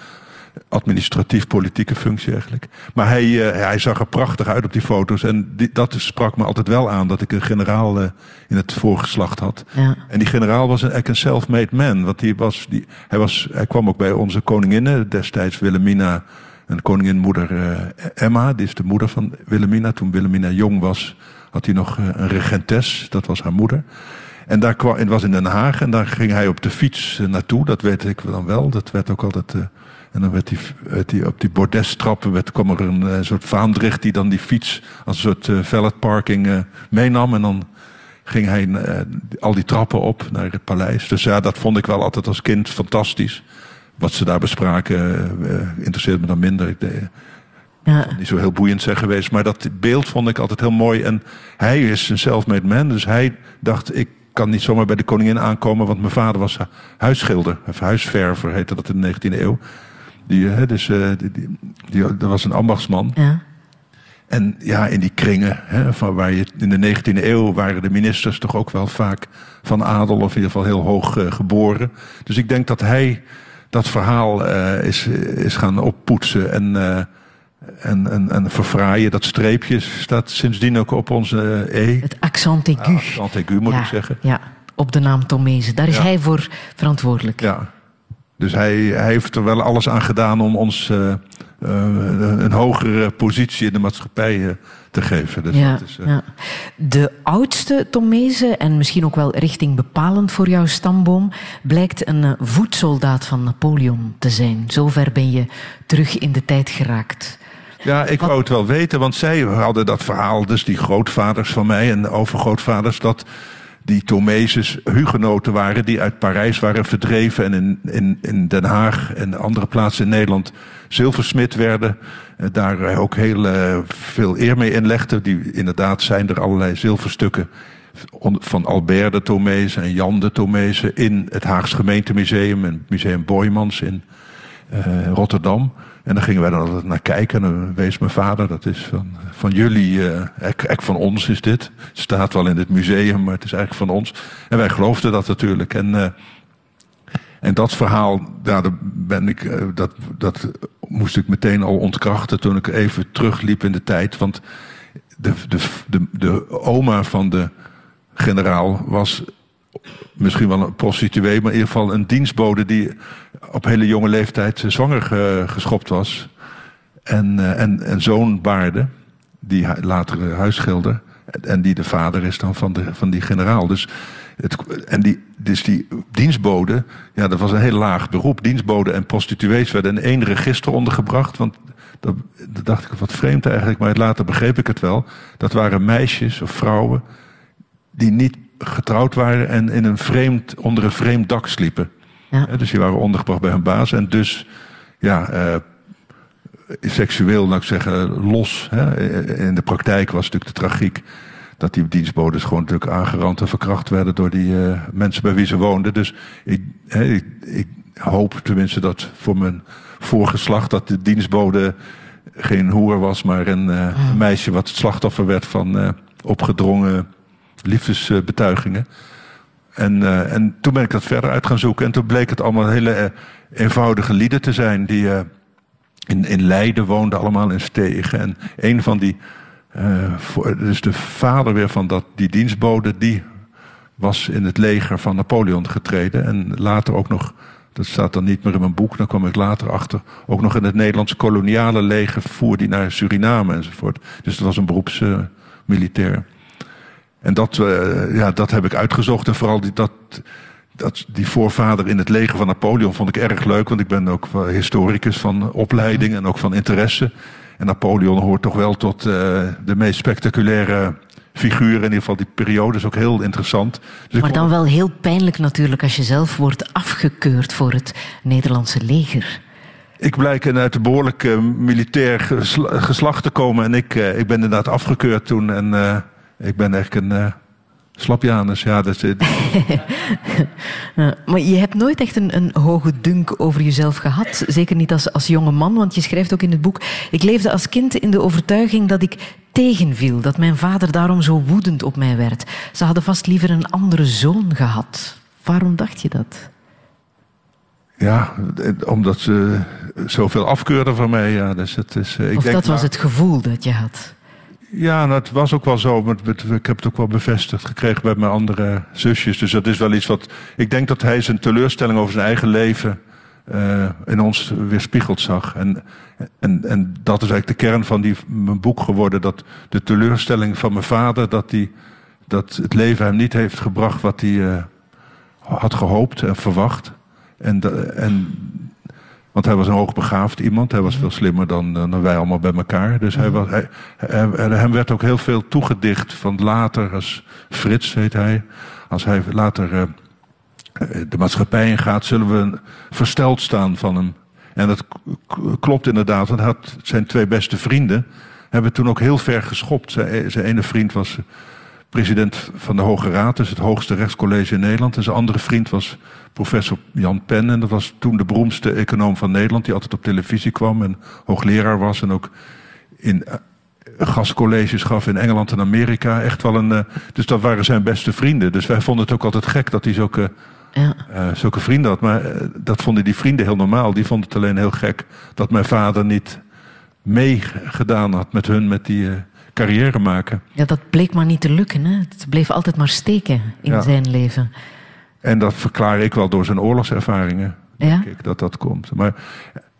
administratief-politieke functie eigenlijk. Maar hij, uh, hij zag er prachtig uit op die foto's. En die, dat sprak me altijd wel aan, dat ik een generaal uh, in het voorgeslacht had. Ja. En die generaal was een, een self-made man. Want die was, die, hij, was, hij kwam ook bij onze koninginnen, destijds Wilhelmina... En koninginmoeder uh, Emma, die is de moeder van Wilhelmina. Toen Wilhelmina jong was, had hij nog een regentes, dat was haar moeder. En daar kwam, het was in Den Haag en daar ging hij op de fiets naartoe. Dat weet ik dan wel. Dat werd ook altijd en dan werd die, die op die bordestrappen werd, kwam er een, een, soort vaandricht die dan die fiets als een soort uh, valet parking uh, meenam. En dan ging hij uh, al die trappen op naar het paleis. Dus ja, dat vond ik wel altijd als kind fantastisch. Wat ze daar bespraken interesseert me dan minder. Ik, ja. Niet zo heel boeiend zijn geweest. Maar dat beeld vond ik altijd heel mooi. En hij is een self-made man. Dus hij dacht, ik kan niet zomaar bij de koningin aankomen. Want mijn vader was huisschilder. Of huisverver heette dat in de 19e eeuw. Die, hè, dus, uh, die, die, die, dat was een ambachtsman. Ja. En ja, in die kringen, hè, van waar je in de 19e eeuw waren de ministers toch ook wel vaak van adel, of in ieder geval heel hoog uh, geboren. Dus ik denk dat hij dat verhaal uh, is, is gaan oppoetsen en, en, en, en verfraaien. Dat streepje staat sindsdien ook op onze E. Het accent aigu. Ah, accent aigu moet ik zeggen. Ja, op de naam Tomezen. Daar is hij voor verantwoordelijk. Ja. Dus hij, hij, heeft er wel alles aan gedaan om ons uh, uh, een hogere positie in de maatschappij uh, te geven. Dus ja, is, ja. De oudste Tomezen, en misschien ook wel richting bepalend voor jouw stamboom, blijkt een voetsoldaat van Napoleon te zijn. Zover ben je terug in de tijd geraakt. Ja, ik Wat... wou het wel weten, want zij hadden dat verhaal, dus die grootvaders van mij en overgrootvaders, dat die Tomezes hugenoten waren die uit Parijs waren verdreven en in, in, in Den Haag en andere plaatsen in Nederland zilversmid werden. Eh, daar ook heel uh, veel eer mee inlegden. Die, inderdaad zijn er allerlei zilverstukken van Albert de Tomese en Jan de Tomese in het Haags Gemeentemuseum en Museum Boymans in uh, Rotterdam. En dan gingen wij dan altijd naar kijken. En wees mijn vader, dat is van, van jullie, uh, eigenlijk van ons is dit. Het staat wel in het museum, maar het is eigenlijk van ons. En wij geloofden dat natuurlijk. En, uh, en dat verhaal, daar ben ik, uh, dat, dat moest ik meteen al ontkrachten toen ik even terugliep in de tijd. Want de, de, de, de oma van de generaal was misschien wel een prostituee, maar in ieder geval een dienstbode die op hele jonge leeftijd zwanger geschopt was. En, uh, en, en zoon baarde, die later huisschilder. En die de vader is dan van, de, van die generaal. Dus, het, en die, dus die dienstbode, ja, dat was een heel laag beroep. Dienstbode en prostituees werden in één register ondergebracht. Want dat, dat dacht ik wat vreemd eigenlijk, maar later begreep ik het wel. Dat waren meisjes of vrouwen die niet getrouwd waren en in een vreemd, onder een vreemd dak sliepen. Ja. dus die waren ondergebracht bij hun baas en dus ja, uh, seksueel, laat ik zeggen, los. Hè. In de praktijk was natuurlijk de tragiek dat die dienstbodes gewoon natuurlijk aangerand en verkracht werden door die uh, mensen bij wie ze woonden. Dus ik, ik, ik, hoop tenminste dat voor mijn voorgeslacht dat de dienstbode geen hoer was, maar een, uh, een meisje wat het slachtoffer werd van opgedrongen liefdesbetuigingen. En, uh, en toen ben ik dat verder uit gaan zoeken. En toen bleek het allemaal hele uh, eenvoudige lieden te zijn. Die uh, in, in Leiden woonden, allemaal in stegen. En een van die uh, dus de vader weer van dat, die dienstbode, die was in het leger van Napoleon getreden. En later ook nog, dat staat dan niet meer in mijn boek, dan kwam ik later achter, ook nog in het Nederlandse koloniale leger voerde die naar Suriname enzovoort. Dus dat was een beroepsmilitair. En dat, uh, ja, dat heb ik uitgezocht. En vooral die, dat, dat, die voorvader in het leger van Napoleon vond ik erg leuk, want ik ben ook historicus van opleiding en ook van interesse. En Napoleon hoort toch wel tot uh, de meest spectaculaire figuren. In ieder geval die periode is ook heel interessant. Dus maar dan wel heel pijnlijk natuurlijk als je zelf wordt afgekeurd voor het Nederlandse leger. Ik blijk uit een behoorlijk uh, militair geslacht te komen. En ik, uh, ik ben inderdaad afgekeurd toen. En ik ben echt een Slapjanus, ja. Dat is, maar je hebt nooit echt een, een, hoge dunk over jezelf gehad. Zeker niet als, als jonge man, want je schrijft ook in het boek... Ik leefde als kind in de overtuiging dat ik tegenviel. Dat mijn vader daarom zo woedend op mij werd. Ze hadden vast liever een andere zoon gehad. Waarom dacht je dat? Ja, omdat ze zoveel afkeurden van mij. Ja. Dus het is, ik of denk, dat was nou- het gevoel dat je had? Ja, het was ook wel zo. Ik heb het ook wel bevestigd gekregen bij mijn andere zusjes. Dus dat is wel iets wat. Ik denk dat hij zijn teleurstelling over zijn eigen leven uh, in ons weerspiegeld zag. En, en, en dat is eigenlijk de kern van die, mijn boek geworden. Dat de teleurstelling van mijn vader, dat, die, dat het leven hem niet heeft gebracht wat hij uh, had gehoopt en verwacht. En, en want hij was een hoogbegaafd iemand. Hij was veel slimmer dan, dan wij allemaal bij elkaar. Dus hij was, hij, hem werd ook heel veel toegedicht van later, als Frits heet hij. Als hij later uh, de maatschappij ingaat, zullen we versteld staan van hem. En dat klopt inderdaad, want hij had zijn twee beste vrienden. Hebben toen ook heel ver geschopt. Zijn, zijn ene vriend was president van de Hoge Raad, dus het hoogste rechtscollege in Nederland. En zijn andere vriend was professor Jan Pen. En dat was toen de beroemdste econoom van Nederland, die altijd op televisie kwam en hoogleraar was. En ook in uh, gastcolleges gaf in Engeland en Amerika. Echt wel een. Uh, dus dat waren zijn beste vrienden. Dus wij vonden het ook altijd gek dat hij zulke. Ja. Uh, zulke vrienden had. Maar dat vonden die vrienden heel normaal. Die vonden het alleen heel gek dat mijn vader niet meegedaan had met hun, met die carrière maken. Ja, dat bleek maar niet te lukken. Hè? Het bleef altijd maar steken in zijn leven. En dat verklaar ik wel door zijn oorlogservaringen. Denk ik, dat dat komt. Maar,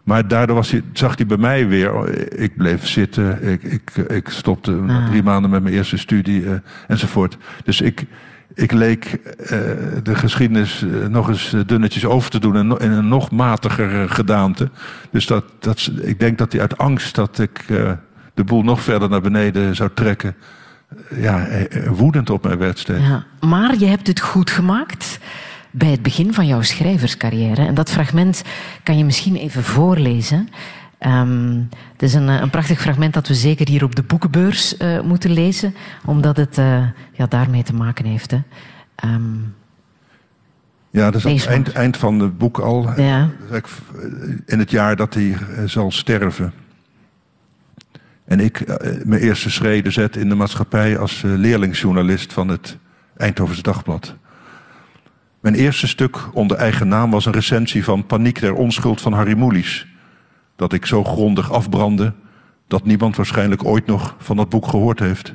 maar daardoor was hij, zag hij bij mij weer. Ik bleef zitten. Ik, ik, ik stopte ah. drie maanden met mijn eerste studie uh, enzovoort. Dus ik, ik leek uh, de geschiedenis uh, nog eens dunnetjes over te doen. En in een nog matiger gedaante. Dus dat, dat, ik denk dat hij uit angst dat ik de boel nog verder naar beneden zou trekken. Ja, eh, eh, woedend op mij werd steeds. Ja, maar je hebt het goed gemaakt bij het begin van jouw schrijverscarrière. En dat fragment kan je misschien even voorlezen. Um, het is een, eh, een, prachtig fragment dat we zeker hier op de boekenbeurs uh, moeten lezen, omdat het uh, ja, daarmee te maken heeft. Hè. Um, ja, dat is het eind, eind, van het boek al. Ja. In het jaar dat hij zal sterven. En ik uh, mijn eerste schreden zet in de maatschappij als uh, leerlingsjournalist van het Eindhovense Dagblad. Mijn eerste stuk onder eigen naam was een recensie van Paniek der Onschuld van Harry Mulisch. Dat ik zo grondig afbrandde dat niemand waarschijnlijk ooit nog van dat boek gehoord heeft.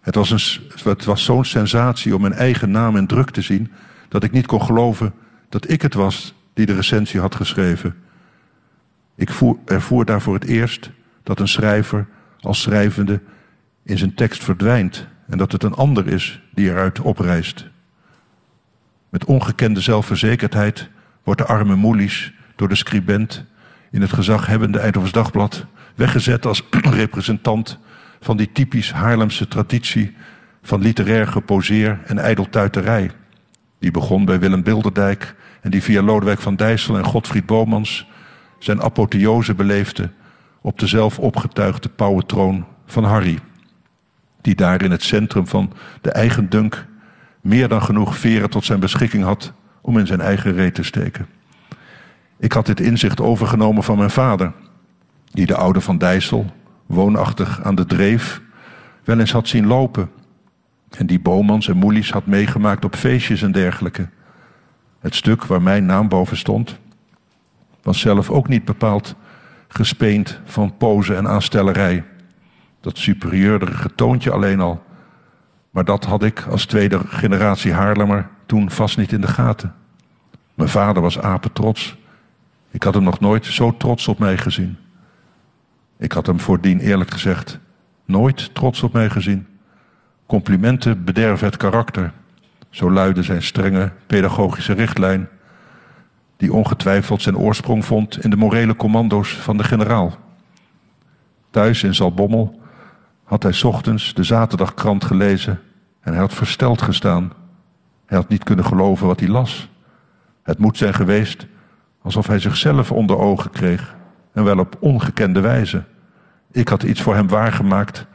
Het was, een, het was zo'n sensatie om mijn eigen naam in druk te zien dat ik niet kon geloven dat ik het was die de recensie had geschreven. Ik voer, ervoer daar voor het eerst dat een schrijver als schrijvende in zijn tekst verdwijnt en dat het een ander is die eruit oprijst. Met ongekende zelfverzekerdheid wordt de arme Moelies door de scribent in het gezaghebbende Eindhovens Dagblad weggezet als representant van die typisch Haarlemse traditie van literair geposeer en ijdeltuiterij. Die begon bij Willem Bilderdijk en die via Lodewijk van Dijssel en Godfried Bomans zijn apotheose beleefde op de zelf opgetuigde pauwentroon van Harry, die daar in het centrum van de eigen dunk meer dan genoeg veren tot zijn beschikking had om in zijn eigen reet te steken. Ik had dit inzicht overgenomen van mijn vader, die de oude van Dijssel, woonachtig aan de dreef, wel eens had zien lopen. En die Bomans en Moelies had meegemaakt op feestjes en dergelijke. Het stuk waar mijn naam boven stond, was zelf ook niet bepaald gespeend van pose en aanstellerij. Dat superieurdere toontje alleen al. Maar dat had ik als tweede generatie Haarlemmer toen vast niet in de gaten. Mijn vader was apetrots. Ik had hem nog nooit zo trots op mij gezien. Ik had hem voordien eerlijk gezegd nooit trots op mij gezien. Complimenten bederven het karakter. Zo luidde zijn strenge pedagogische richtlijn, die ongetwijfeld zijn oorsprong vond in de morele commando's van de generaal. Thuis in Zalbommel had hij ochtends de zaterdagkrant gelezen en hij had versteld gestaan. Hij had niet kunnen geloven wat hij las. Het moet zijn geweest alsof hij zichzelf onder ogen kreeg en wel op ongekende wijze. Ik had iets voor hem waargemaakt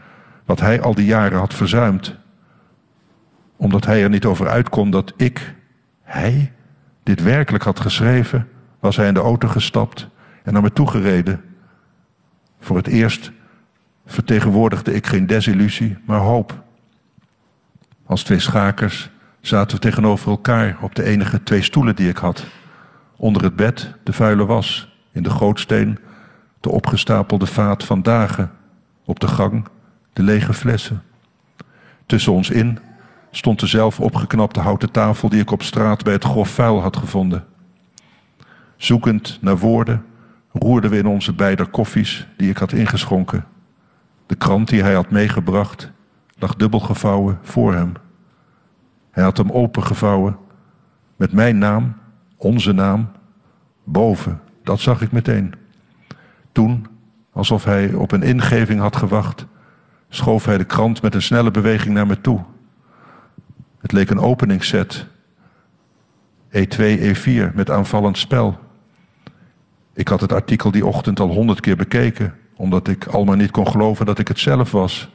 wat hij al die jaren had verzuimd. Omdat hij er niet over uit kon dat ik, hij, dit werkelijk had geschreven, was hij in de auto gestapt en naar me toegereden. Voor het eerst vertegenwoordigde ik geen desillusie, maar hoop. Als twee schakers zaten we tegenover elkaar op de enige twee stoelen die ik had. Onder het bed de vuile was, in de gootsteen de opgestapelde vaat van dagen, op de gang de lege flessen. Tussen ons in stond de zelf opgeknapte houten tafel die ik op straat bij het grof vuil had gevonden. Zoekend naar woorden roerden we in onze beide koffies die ik had ingeschonken. De krant die hij had meegebracht lag dubbel gevouwen voor hem. Hij had hem opengevouwen met mijn naam, onze naam, boven. Dat zag ik meteen. Toen, alsof hij op een ingeving had gewacht, schoof hij de krant met een snelle beweging naar me toe. Het leek een openingsset. E2, E4 met aanvallend spel. Ik had het artikel die ochtend al honderd keer bekeken, omdat ik al maar niet kon geloven dat ik het zelf was.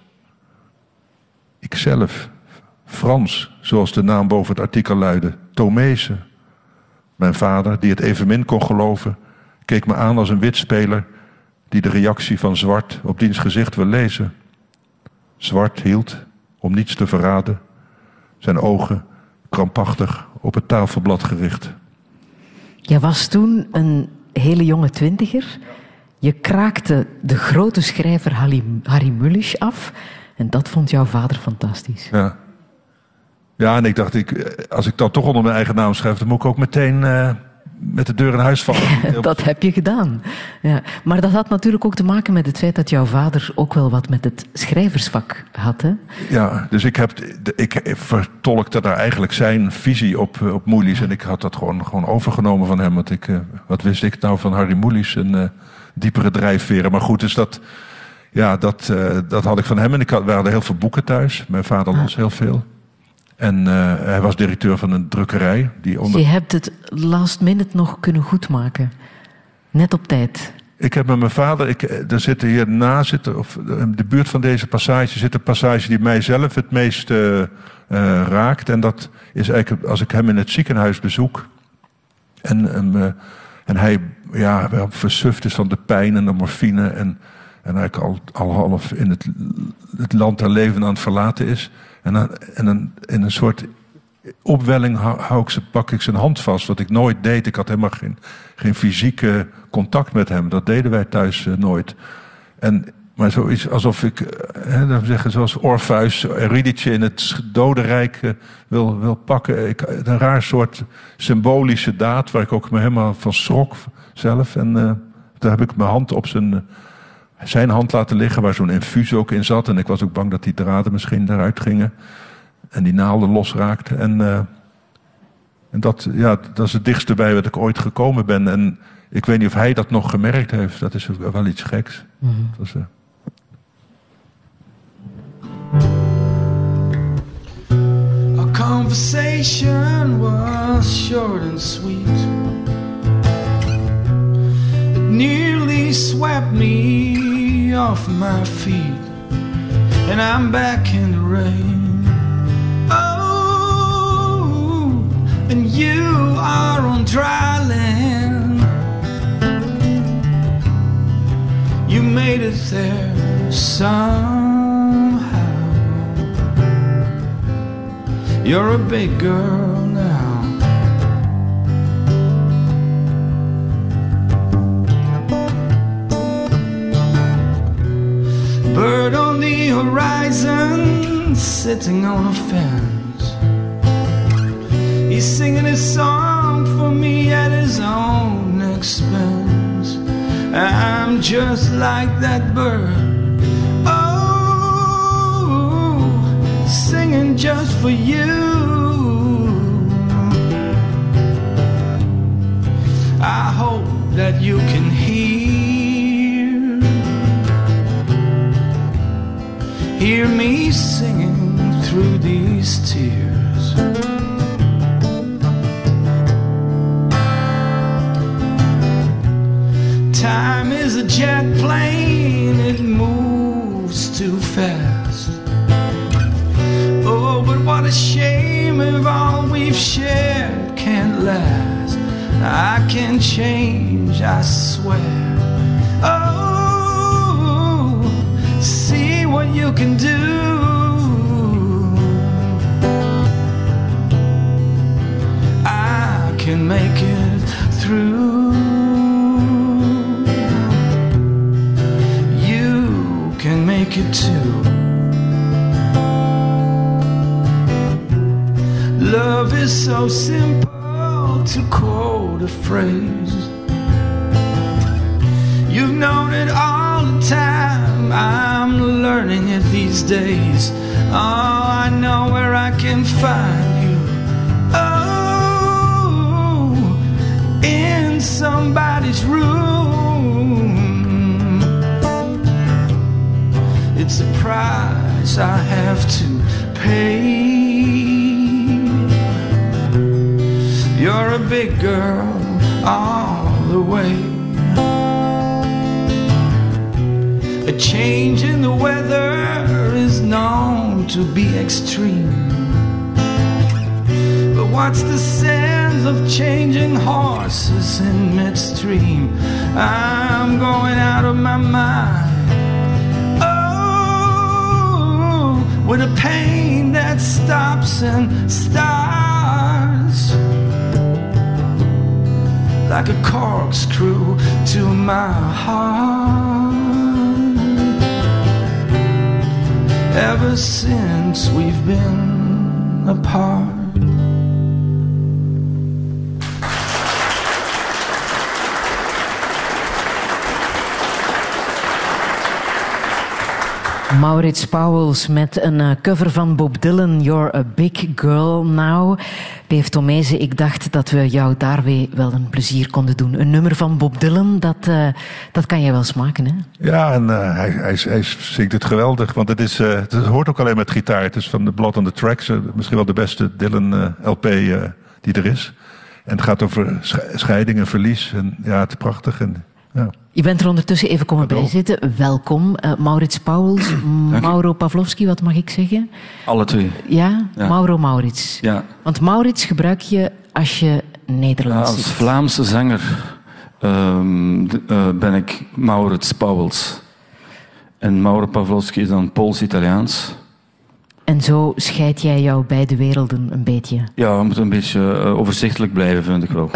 Ikzelf, Frans, zoals de naam boven het artikel luidde, Tomezen. Mijn vader, die het evenmin kon geloven, keek me aan als een witspeler die de reactie van Zwart op diens gezicht wil lezen. Zwart hield, om niets te verraden, zijn ogen krampachtig op het tafelblad gericht. Je was toen een hele jonge twintiger. Je kraakte de grote schrijver Harry, Harry Mulisch af. En dat vond jouw vader fantastisch. Ja. Ja, en ik dacht, ik, als ik dat toch onder mijn eigen naam schrijf, dan moet ik ook meteen uh, met de deur in huis vallen. dat heb je gedaan. Ja. Maar dat had natuurlijk ook te maken met het feit dat jouw vader ook wel wat met het schrijversvak had. Hè? Ja, dus ik, heb, ik vertolkte daar eigenlijk zijn visie op, op Moelis. En ik had dat gewoon, gewoon overgenomen van hem. Want ik, uh, wat wist ik nou van Harry Moelis? Een uh, diepere drijfveren. Maar goed, dus dat, ja, dat, uh, dat had ik van hem. En ik had, we hadden heel veel boeken thuis. Mijn vader las heel veel. En uh, hij was directeur van een drukkerij. Die onder... Je hebt het last minute nog kunnen goedmaken. Net op tijd. Ik heb met mijn vader, ik, er zitten hierna, zitten, of in de buurt van deze passage zit een passage die mijzelf het meest uh, uh, raakt. En dat is eigenlijk als ik hem in het ziekenhuis bezoek. En, um, en hij ja, versuft is van de pijn en de morfine. En, en eigenlijk al, al half in het, het land der leven aan het verlaten is. En, dan, in een soort opwelling hou, ik ze, pak ik zijn hand vast. Wat ik nooit deed. Ik had helemaal geen, geen fysieke contact met hem. Dat deden wij thuis uh, nooit. En, maar zoiets alsof ik, hè, dan zeggen, zoals Orpheus Eurydice in het dodenrijk wil, wil pakken. Ik, een raar soort symbolische daad waar ik ook me helemaal van schrok zelf. En daar heb ik mijn hand op zijn zijn hand laten liggen, waar zo'n infuus ook in zat. En ik was ook bang dat die draden misschien eruit gingen. En die naalden losraakten. En, uh, en dat, ja, dat is het dichtste bij wat ik ooit gekomen ben. En ik weet niet of hij dat nog gemerkt heeft. Dat is wel iets geks. Was, uh... Our conversation was short and sweet. Nearly swept me off my feet, and I'm back in the rain. Oh, and you are on dry land. You made it there somehow. You're a big girl horizon, sitting on a fence. He's singing his song for me at his own expense. I'm just like that bird. Oh, singing just for you. I hope that you can hear me singing through these tears. Time is a jet plane, it moves too fast. Oh, but what a shame if all we've shared can't last. I can change, I swear. You can do. I can make it through. You can make it too. Love is so simple to quote a phrase. You've known it all these days. Oh, I know where I can find you. Oh, in somebody's room. It's a price I have to pay. You're a big girl all the way. A change in the weather to be extreme. But what's the sense of changing horses in midstream? I'm going out of my mind. Oh, with a pain that stops and starts like a corkscrew to my heart. Ever since we've been apart. Maurits Pauwels met een eh, cover van Bob Dylan, You're a Big Girl Now. P.F. Tomezen, ik dacht dat we jou daar weer wel een plezier konden doen. Een nummer van Bob Dylan, dat, eh, dat kan jij wel smaken, hè? Ja, en eh, hij, hij, hij zingt het geweldig. Want het, is, eh, het hoort ook alleen met gitaar. Het is van de Blood on the Tracks. eh, misschien wel de beste Dylan-LP die er is. En het gaat over sch- scheiding en verlies. En ja, het is prachtig. En, ja. Je bent er ondertussen even komen Hallo. bijzitten. Welkom, eh, Maurits Pauwels, Mauro Pavlovski, wat mag ik zeggen? Alle twee. Ja, Ja. Mauro Maurits. Ja. Want Maurits gebruik je als je Nederlands Als. Vlaamse zanger ehm, eh, ben ik Maurits Pauwels. En Mauro Pavlovski is dan Pools-Italiaans. En zo scheid jij jouw beide werelden een beetje. Ja, we moeten een beetje eh, overzichtelijk blijven, vind ik wel.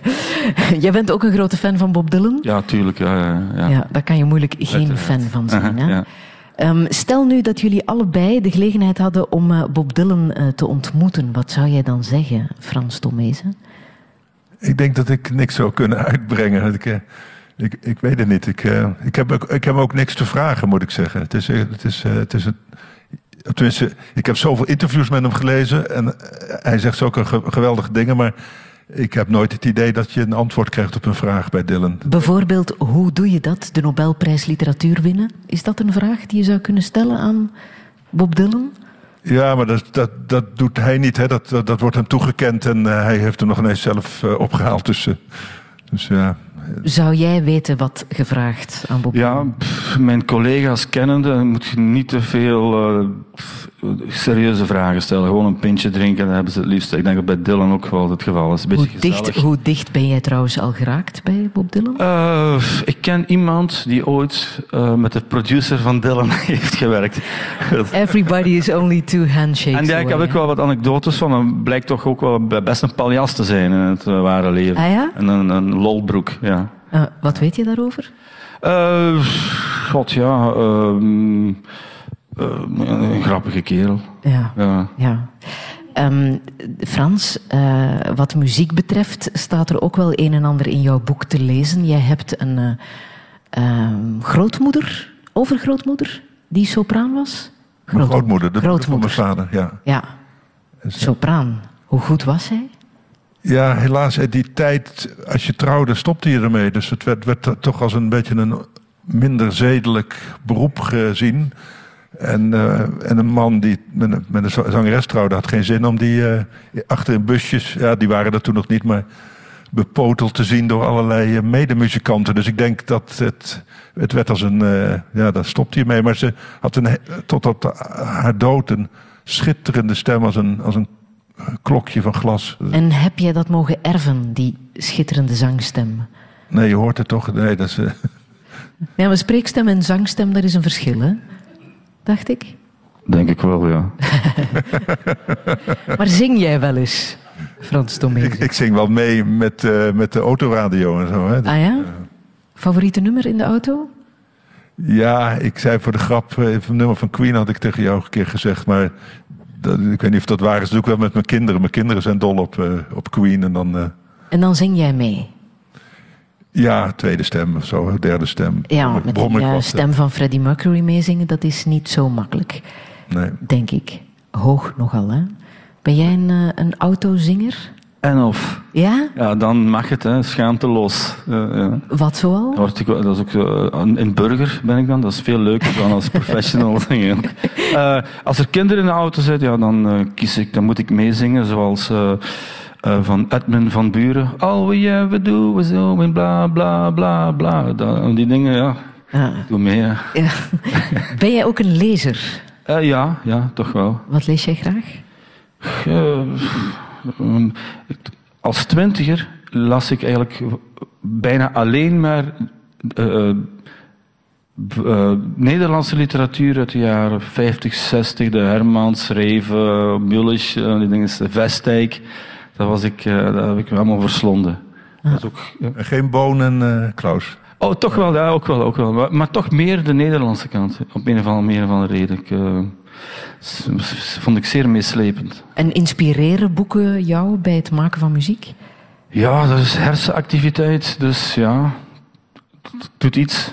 Jij bent ook een grote fan van Bob Dylan? Ja, tuurlijk. Ja, ja, ja. Ja, daar kan je moeilijk geen Uiteraard. fan van zijn. Hè? ja. Ehm, stel nu dat jullie allebei de gelegenheid hadden om eh, Bob Dylan eh, te ontmoeten. Wat zou jij dan zeggen, Frans Tomezen? Ik denk dat ik niks zou kunnen uitbrengen. Ik, ik, ik weet het niet. Ik, eh, ik, heb, ook- ik heb ook niks te vragen, moet ik zeggen. Het is, het is, het is een, tenminste, ik heb zoveel interviews met hem gelezen. En eh, hij zegt zulke ge- geweldige dingen. Maar ik heb nooit het idee dat je een antwoord krijgt op een vraag bij Dylan. Bijvoorbeeld, hoe doe je dat, de Nobelprijs Literatuur winnen? Is dat een vraag die je zou kunnen stellen aan Bob Dylan? Ja, maar dat, dat, dat doet hij niet. Hè. Dat, dat, dat wordt hem toegekend. En eh, hij heeft hem nog ineens zelf eh, opgehaald. Dus, dus ja. Zou jij weten wat gevraagd aan Bob Ja, pff, mijn collega's kennende moet je niet te veel eh, pff, serieuze vragen stellen. Gewoon een pintje drinken, dat hebben ze het liefst. Ik denk dat bij Dylan ook wel het geval is. Een Hoe dicht, hoe dicht ben jij trouwens al geraakt bij Bob Dylan? Eh, ik ken iemand die ooit eh, met de producer van Dylan heeft gewerkt. Everybody is only two handshakes en daar heb away, ik wel wat anekdotes van. Hij blijkt toch ook wel best een paljas te zijn in het ware leven. Ah ja? En een, een lolbroek, ja. Eh, wat weet je daarover? Eh, God, ja. ehm, eh, een grappige kerel. Ja. Ja. ja. Ehm, Frans, eh, wat muziek betreft staat er ook wel een en ander in jouw boek te lezen. Jij hebt een eh, ehm, grootmoeder, overgrootmoeder, die sopraan was? Mijn grootmoeder, de van grootmoeder. mijn vader, ja. Ja, sopraan. Hoe goed was zij? Ja, helaas, die tijd, als je trouwde, stopte je ermee. Dus het werd, werd toch als een beetje een minder zedelijk beroep gezien. En, eh, en een man die met een, zangeres trouwde, had geen zin om die eh, achter in busjes, ja, die waren er toen nog niet, maar bepoteld te zien door allerlei eh, medemuzikanten. Dus ik denk dat het, het werd als een, ja, daar stopte je mee. Maar ze had een, tot op haar dood een schitterende stem als een, als een klokje van glas. En heb jij dat mogen erven, die schitterende zangstem? Nee, je hoort het toch? Nee, dat is, eh, Ja, maar spreekstem en zangstem, daar is een verschil, hè? Dacht ik. Denk ik wel, ja. Maar zing jij wel eens, Frans Tomeer? ik, ik zing wel mee met, eh, met de autoradio en zo. Hè. Ah ja? Favoriete nummer in de auto? Ja, ik zei voor de grap, eh, een nummer van Queen had ik tegen jou een keer gezegd, maar dat, ik weet niet of dat waar is. Doe ik wel met mijn kinderen. Mijn kinderen zijn dol op, eh, op Queen en dan, eh, En dan zing jij mee. ja, tweede stem of zo, derde stem. Ja, met wat. stem van Freddie Mercury meezingen, dat is niet zo makkelijk, Nee. denk ik. Hoog nogal, hè? Ben jij een, eh, een autozinger? En of. Ja? Ja, dan mag het, hè. Schaamteloos. Ja, ja. Wat zoal? Dat is ook zo, eh, een een burger ben ik dan. Dat is veel leuker dan als professional. zingen. Eh, als er kinderen in de auto zitten, ja, dan eh, kies ik, dan moet ik meezingen, zoals eh, eh, van Edmund van Buren. All we ever do is bla bla bla bla. Dat- die dingen, ja. Ah, doe mee, ja. Ben jij ook een lezer? Eh, ja, ja, toch wel. Wat lees jij graag? Eh, ehm, als twintiger las ik eigenlijk bijna alleen maar eh, eh, eh, Nederlandse literatuur uit de jaren 50, 60. De Hermans, Reven, Mullisch, eh, die dingen, Vestijk. Dat, was ik, dat heb ik allemaal verslonden. Dat is ook, ja. Geen Boon en eh, Klaus. Oh, toch wel, ja, ook wel. Ook wel. Maar, maar toch meer de Nederlandse kant. Op een of andere, meer of andere reden. Ik, vond ik zeer meeslepend. En inspireren boeken jou bij het maken van muziek? Ja, dat is hersenactiviteit, dus ja, het doet iets.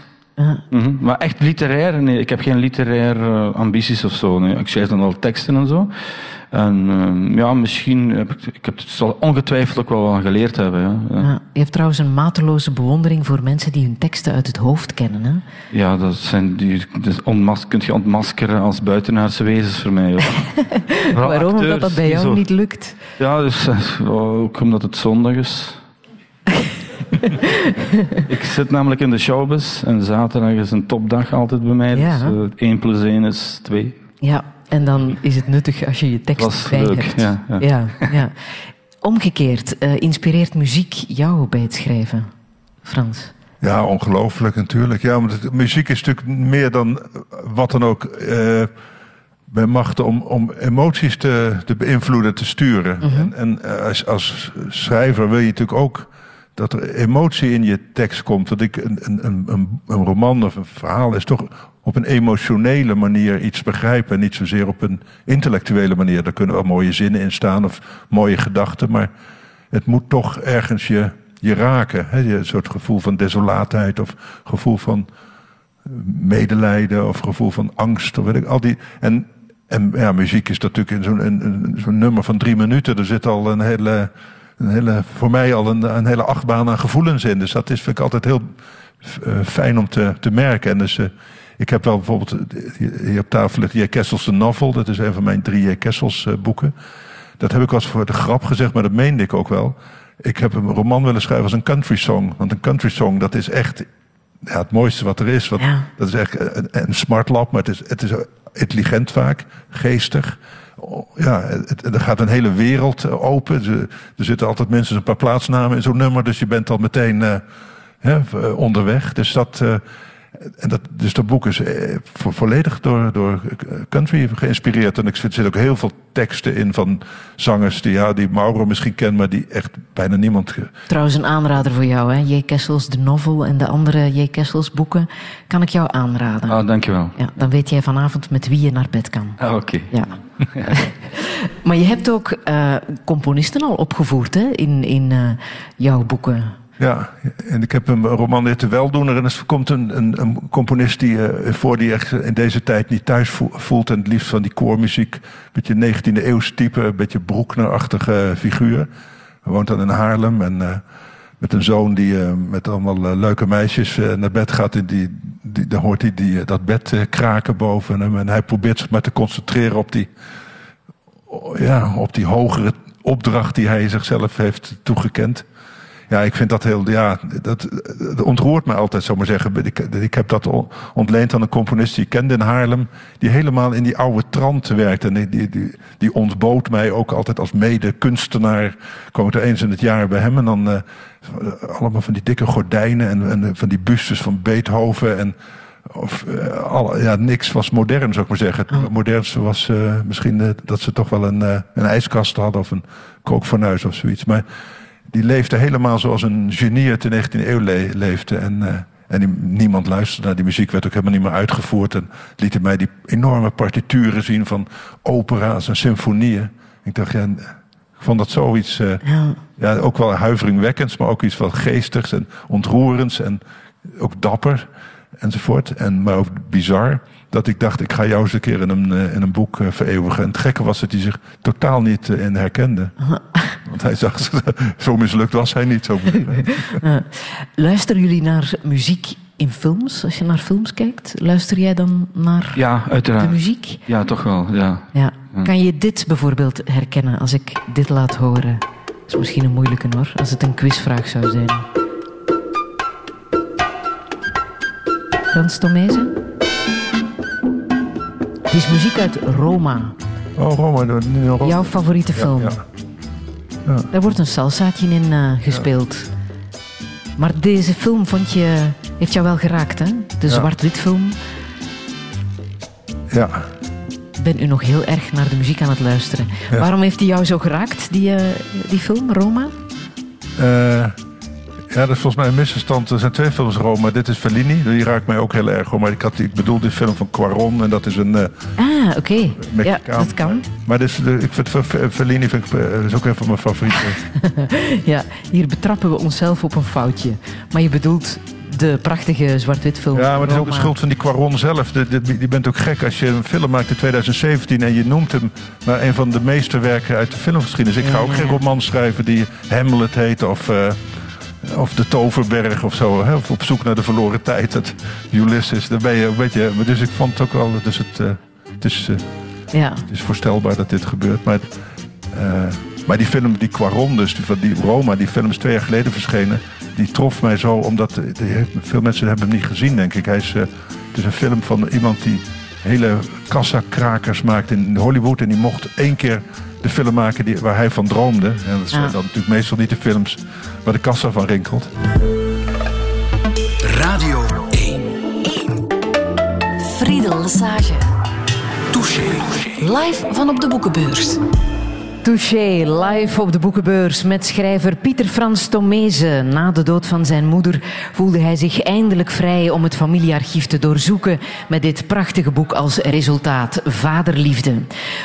Mhm. Maar echt literair, nee, ik heb geen literaire ambities of zo. Nee. Ik schrijf dan wel teksten en zo. En eh, ja, misschien heb ik, ik heb het zal ongetwijfeld ook wel wat geleerd hebben. Ja, ja. Je hebt trouwens een mateloze bewondering voor mensen die hun teksten uit het hoofd kennen. Hè? ja dat zijn die, dus onmas, kun je ontmaskeren als buitenaardse wezens voor mij. Waarom? Omdat dat bij jou zo- niet lukt. Ja, dus, eh, ook omdat het zondag is. ik zit namelijk in de showbiz en zaterdag is een topdag altijd bij mij. Ja. Dus eh, 1 plus 1 is 2. Ja, en dan is het nuttig als je je tekst Was bij leuk, hebt. ja, ja. ja, ja. Omgekeerd, eh, inspireert muziek jou bij het schrijven, Frans? Ja, ongelooflijk natuurlijk. Ja, want het- muziek is natuurlijk meer dan eh, wat dan ook eh, bij machten om, om emoties te, te beïnvloeden, te sturen. En, en eh, als, als schrijver wil je natuurlijk ook dat er emotie in je tekst komt. Dat ik een, een, een, een- roman of een verhaal is toch op een emotionele manier iets begrijpen. En niet zozeer op een intellectuele manier. Daar kunnen wel mooie zinnen in staan of mooie gedachten. Maar het moet toch ergens je, je raken. Hè? Een soort gevoel van desolaatheid of gevoel van medelijden of gevoel van angst. Of weet ik, al die, en, en ja, muziek is natuurlijk in zo'n nummer van drie minuten. Er zit al een hele, een hele voor mij al een, een hele achtbaan aan gevoelens in. Dus dat is, vind ik altijd heel eh, fijn om te, te merken. En dus, eh, ik heb wel bijvoorbeeld, eh, hier op tafel ligt J. Kessels de novel. Dat is een van mijn drie J. Kessels boeken. Dat heb ik wel eens voor de grap gezegd, maar dat meende ik ook wel. Ik heb een roman willen schrijven als een country song. Want een country song, dat is echt ja, het mooiste wat er is. Want Ja. Dat is echt een, een smart lab, maar het is, het is intelligent vaak, geestig. Oh, Ja, er gaat een hele wereld eh, open. Er, zitten altijd mensen een paar plaatsnamen in zo'n nummer, dus je bent al meteen eh, hè, eh, onderweg. Dus dat, En dat, dus dat boek is eh, vo- volledig door, door country geïnspireerd. En ik vind, er zitten ook heel veel teksten in van zangers die, ja, die Mauro misschien kent, maar die echt bijna niemand. Trouwens, een aanrader voor jou, hè? J. Kessels, de novel en de andere J. Kessels boeken, kan ik jou aanraden. Ah, dankjewel. Ja, dan weet jij vanavond met wie je naar bed kan. Ah, oké. Ja. maar je hebt ook eh, componisten al opgevoerd hè, in, in eh, jouw boeken. Ja, en ik heb een roman dit De Weldoener. En er komt een, een, een componist die, eh, voor die echt in deze tijd niet thuis vo- voelt. En het liefst van die koormuziek. Een beetje 19e eeuws type, een beetje Broekner-achtige figuur. Hij woont dan in Haarlem en eh, met een zoon die eh, met allemaal eh, leuke meisjes eh, naar bed gaat. En die, die, dan hoort hij die, eh, dat bed eh, kraken boven hem. En hij probeert zich maar te concentreren op die, ja, op die hogere opdracht die hij zichzelf heeft toegekend. Ja, ik vind dat heel. Ja, dat, dat ontroert me altijd, zou ik maar zeggen. Ik, ik heb dat on- ontleend aan een componist die ik kende in Haarlem. Die helemaal in die oude trant werkte. En die, die, die, ontbood mij ook altijd als mede-kunstenaar. Kwam ik er eens in het jaar bij hem. En dan eh, allemaal van die dikke gordijnen. En, van die bustes van Beethoven. En of, eh, ja, niks was modern, zou ik maar zeggen. Het modernste was eh, misschien dat ze toch wel een, een ijskast hadden of een kookfornuis of zoiets. Maar die leefde helemaal zoals een genie uit de 19e eeuw le- leefde. En, eh, en die- niemand luisterde naar die muziek, werd ook helemaal niet meer uitgevoerd. En liet hij mij die enorme partituren zien van opera's en symfonieën. Ik dacht, ja, ik vond dat zoiets, eh, Ja. ja, ook wel huiveringwekkends, maar ook iets wat geestigs en ontroerends en ook dapper enzovoort. En, maar ook bizar. Dat ik dacht, ik ga jou eens een keer in een, eh, in een boek eh, vereeuwigen. En het gekke was dat hij zich totaal niet eh, in herkende. Want hij zag, zo mislukt was hij niet. Zo. Luisteren jullie naar muziek in films? Als je naar films kijkt, luister jij dan naar Ja, de uiteraard. muziek? Ja, toch wel. Ja. Ja. Kan je dit bijvoorbeeld herkennen als ik dit laat horen? Dat is misschien een moeilijke hoor, als het een quizvraag zou zijn. Frans Tomezen? Het is muziek uit Roma, Oh, Roma. de- jouw favoriete Ja, film. ja. Daar wordt een salsaatje in eh, gespeeld. Maar deze film vond je, heeft jou wel geraakt, hè? De Ja. zwart-wit film. Ja. Ben u nog heel erg naar de muziek aan het luisteren. Ja. Waarom heeft die jou zo geraakt, die, eh, die film, Roma? Eh, ja, dat is volgens mij een misverstand. Er zijn twee films Roma. Dit is Fellini. Die raakt mij ook heel erg. hoor. Maar ik, had, ik bedoel die film van Quaron. En dat is een... eh, Ah, oké. Ja, dat kan. Maar de, ik vind Fe- Fe- Fellini vind ik, eh, is ook een van mijn favorieten. Ja, hier betrappen we onszelf op een foutje. Maar je bedoelt de prachtige zwart-wit film. Ja, maar het is ook de schuld van die Quaron zelf. De, de, die bent ook gek als je een film maakt in 2017 en je noemt hem maar een van de meesterwerken uit de filmgeschiedenis. Ik ga ook geen ja. roman schrijven die Hamlet heet of, eh, of De Toverberg of zo. Hè? Of Op zoek naar de verloren tijd. Het Ulysses. Daar ben je een beetje. Dus ik vond het ook wel. Dus het, eh, het, is, eh, Ja, het is voorstelbaar dat dit gebeurt. Maar, eh, maar die film, die Quaron, dus die, die Roma, die film is twee jaar geleden verschenen. Die trof mij zo, omdat veel mensen hebben hem niet gezien, denk ik. Hij is, het is een film van iemand die hele kassakrakers maakt in Hollywood. En die mocht één keer de film maken die, waar hij van droomde. En dat zijn Ah. dan natuurlijk meestal niet de films waar de kassa van rinkelt. Radio 1. Friedel Lesage. Touché. Live van op de boekenbeurs. Touché, live op de boekenbeurs met schrijver Pieter Frans Tomezen. Na de dood van zijn moeder voelde hij zich eindelijk vrij om het familiearchief te doorzoeken met dit prachtige boek als resultaat, Vaderliefde.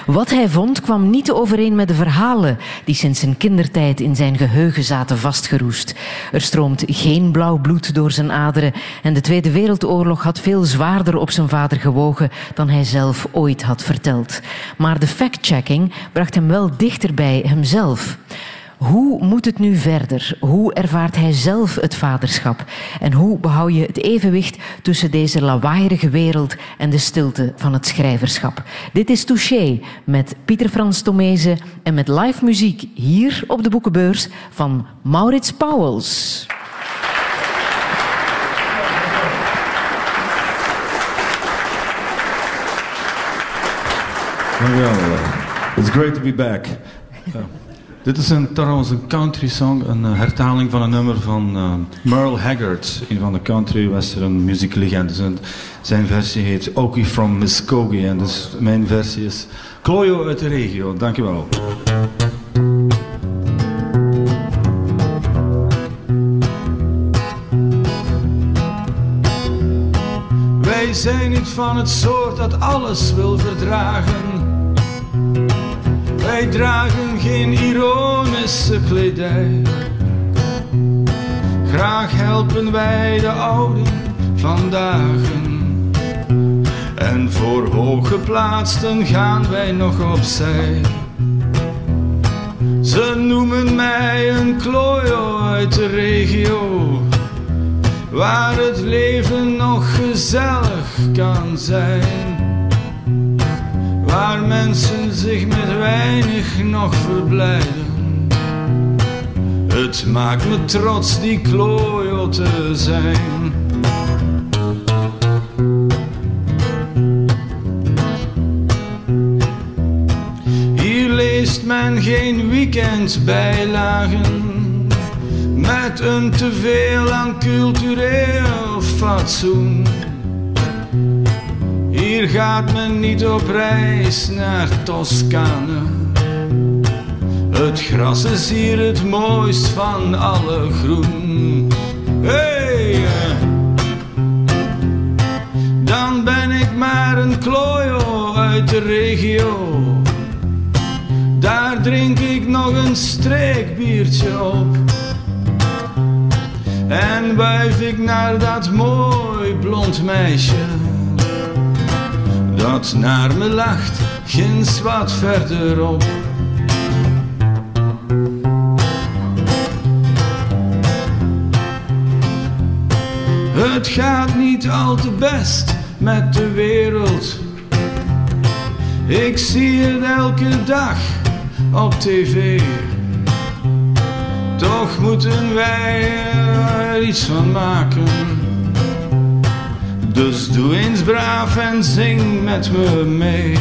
Wat hij vond kwam niet overeen met de verhalen die sinds zijn kindertijd in zijn geheugen zaten vastgeroest. Er stroomt geen blauw bloed door zijn aderen en de Tweede Wereldoorlog had veel zwaarder op zijn vader gewogen dan hij zelf ooit had verteld. Maar de fact-checking bracht hem wel dichter bij hemzelf. Hoe moet het nu verder? Hoe ervaart hij zelf het vaderschap? En hoe behoud je het evenwicht tussen deze lawaaierige wereld en de stilte van het schrijverschap? Dit is Touché met Pieter Frans Tomezen en met live muziek hier op de boekenbeurs van Maurits Pauwels. It's great to be back. Uh, Dit is een, trouwens een country song, een uh, hertaling van een nummer van uh, Merle Haggard, een van de country western muzieklegendes. En zijn versie heet Okie from Muskogee en dus mijn versie is Klojo uit de regio. Dankjewel. Wij zijn niet van het soort dat alles wil verdragen. Wij dragen geen ironische kledij. Graag helpen wij de ouden vandaag. En voor hooggeplaatsten gaan wij nog opzij. Ze noemen mij een klojo uit de regio, waar het leven nog gezellig kan zijn waar mensen zich met weinig nog verblijden. Het maakt me trots die klojo te zijn. Hier leest men geen weekendbijlagen met een teveel aan cultureel fatsoen. Hier gaat men niet op reis naar Toscane. Het gras is hier het mooist van alle groen. Hey! Dan ben ik maar een klojo uit de regio. Daar drink ik nog een streekbiertje op. En wuif ik naar dat mooi blond meisje dat naar me lacht, ginds wat verderop. Het gaat niet al te best met de wereld. Ik zie het elke dag op tv. Toch moeten wij er iets van maken. Dus doe eens braaf en zing met me mee.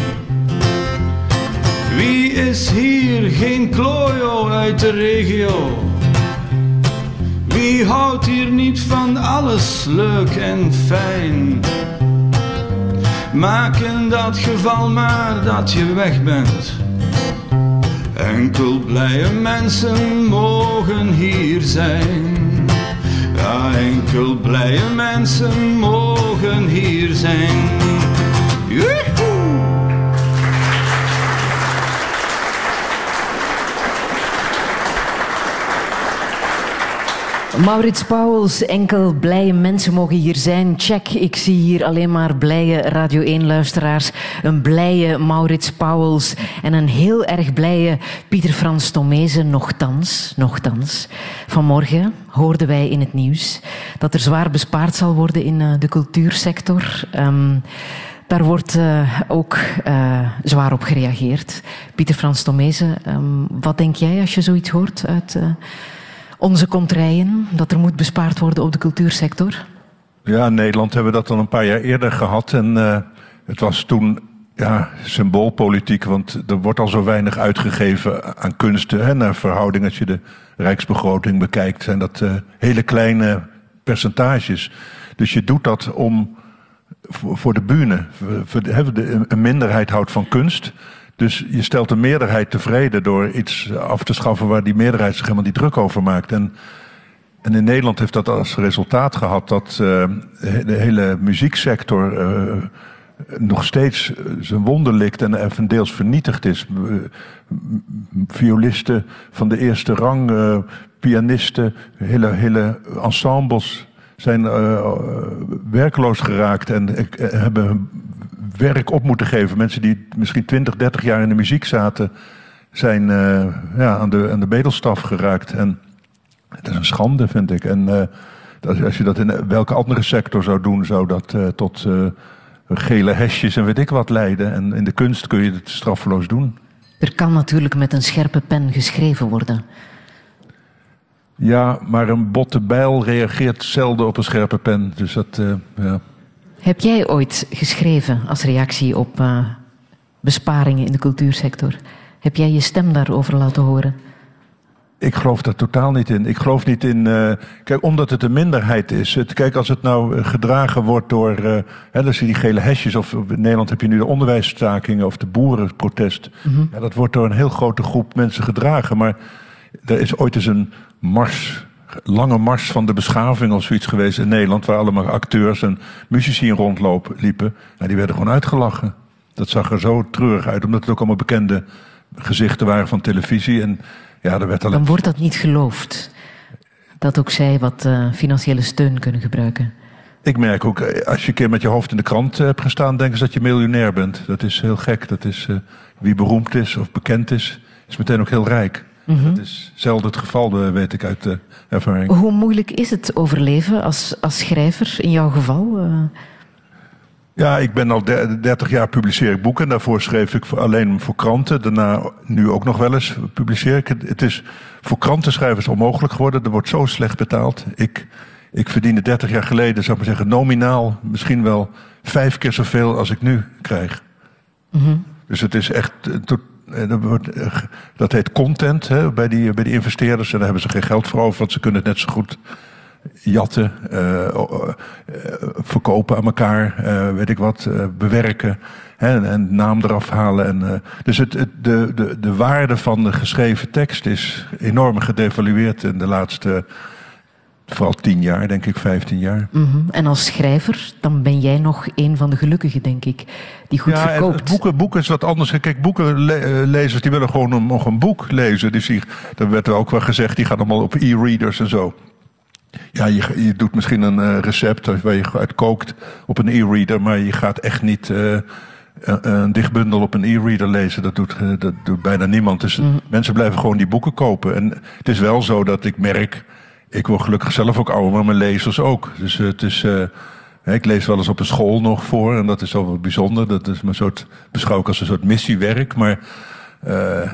Wie is hier geen klojo uit de regio? Wie houdt hier niet van alles leuk en fijn? Maak in dat geval maar dat je weg bent. Enkel blije mensen mogen hier zijn. Ja, enkel blije mensen mogen hier zijn. Maurits Pauwels, enkel blije mensen mogen hier zijn. Check, ik zie hier alleen maar blije Radio 1-luisteraars. Een blije Maurits Pauwels en een heel erg blije Pieter Frans Tomezen, nochtans, nochtans. Vanmorgen hoorden wij in het nieuws dat er zwaar bespaard zal worden in uh, de cultuursector. Um, daar wordt uh, ook uh, zwaar op gereageerd. Pieter Frans Tomezen, um, wat denk jij als je zoiets hoort uit onze contraien, dat er moet bespaard worden op de cultuursector? Ja, in Nederland hebben we dat al een paar jaar eerder gehad. En uh, het was toen ja, symboolpolitiek, want er wordt al zo weinig uitgegeven aan kunsten. Hè, naar verhouding, als je de rijksbegroting bekijkt, zijn dat uh, hele kleine percentages. Dus je doet dat om voor de bühne. Een minderheid houdt van kunst. Dus je stelt een meerderheid tevreden door iets af te schaffen waar die meerderheid zich helemaal niet druk over maakt. En, en in Nederland heeft dat als resultaat gehad dat uh, de hele muzieksector uh, nog steeds zijn wonden likt en even deels vernietigd is. Violisten van de eerste rang, pianisten, hele, hele ensembles zijn werkloos geraakt en hebben werk op moeten geven. Mensen die misschien 20, 30 jaar in de muziek zaten, zijn uh, ja, aan, de, aan de bedelstaf geraakt. En het is een schande, vind ik. En uh, dat, als je dat in welke andere sector zou doen, zou dat uh, tot gele hesjes en weet ik wat leiden. En in de kunst kun je het straffeloos doen. Er kan natuurlijk met een scherpe pen geschreven worden. Ja, maar een botte bijl reageert zelden op een scherpe pen. Dus dat, ja. Heb jij ooit geschreven als reactie op uh, besparingen in de cultuursector? Heb jij je stem daarover laten horen? Ik geloof daar totaal niet in. Ik geloof niet in. Uh, kijk, omdat het een minderheid is. Het, kijk, als het nou eh, gedragen wordt door. Uh, hè, je die gele hesjes. Of in Nederland heb je nu de onderwijsstakingen of de boerenprotest. Mhm. ja, dat wordt door een heel grote groep mensen gedragen. Maar er is ooit eens een mars. Lange mars van de beschaving of zoiets geweest in Nederland. Waar allemaal acteurs en muzici in rondlopen liepen. Nou, die werden gewoon uitgelachen. Dat zag er zo treurig uit, omdat het ook allemaal bekende gezichten waren van televisie. En ja, er werd alleen... Dan wordt dat niet geloofd. Dat ook zij wat uh, financiële steun kunnen gebruiken. Ik merk ook, eh, als je een keer met je hoofd in de krant hebt gestaan, denken ze dat je miljonair bent. Dat is heel gek. Dat is, uh, wie beroemd is of bekend is, is meteen ook heel rijk. Mm -hmm. Dat is zelden het geval, weet ik uit ervaring. Hoe moeilijk is het overleven als, als schrijver in jouw geval? Uh... Ja, ik ben al 30 jaar publiceer ik boeken. Daarvoor schreef ik alleen voor kranten. Daarna nu ook nog wel eens publiceer ik. Het is voor krantenschrijvers onmogelijk geworden. Er wordt zo slecht betaald. Ik, ik verdiende 30 jaar geleden, zou ik maar zeggen, nominaal misschien wel vijf keer zoveel als ik nu krijg. Mm -hmm. Dus het is echt. Dat heet content hè, bij, die, bij die investeerders. En daar hebben ze geen geld voor over, want ze kunnen het net zo goed jatten, uh, verkopen aan elkaar, weet ik wat, bewerken hè, en naam eraf halen. En, dus het, het, de, de, de waarde van de geschreven tekst is enorm gedevalueerd in de laatste, vooral tien jaar, denk ik, vijftien jaar. Mm -hmm. En als schrijver, dan ben jij nog een van de gelukkigen, denk ik, die goed ja, verkoopt. Boeken, boeken is wat anders. Kijk, boekenlezers die willen gewoon een, nog een boek lezen. Dus die, er werd ook wel gezegd, die gaan allemaal op e-readers en zo. Ja, je, je doet misschien een uh, recept waar je uit kookt op een e-reader, maar je gaat echt niet uh, een dichtbundel op een e-reader lezen. Dat doet, dat doet bijna niemand. Dus mm. mensen blijven gewoon die boeken kopen. En het is wel zo dat ik merk, ik word gelukkig zelf ook ouder, maar mijn lezers ook. Dus het is, ik lees wel eens op een school nog voor en dat is wel wat bijzonder. Dat is mijn soort, beschouw ik als een soort missiewerk, maar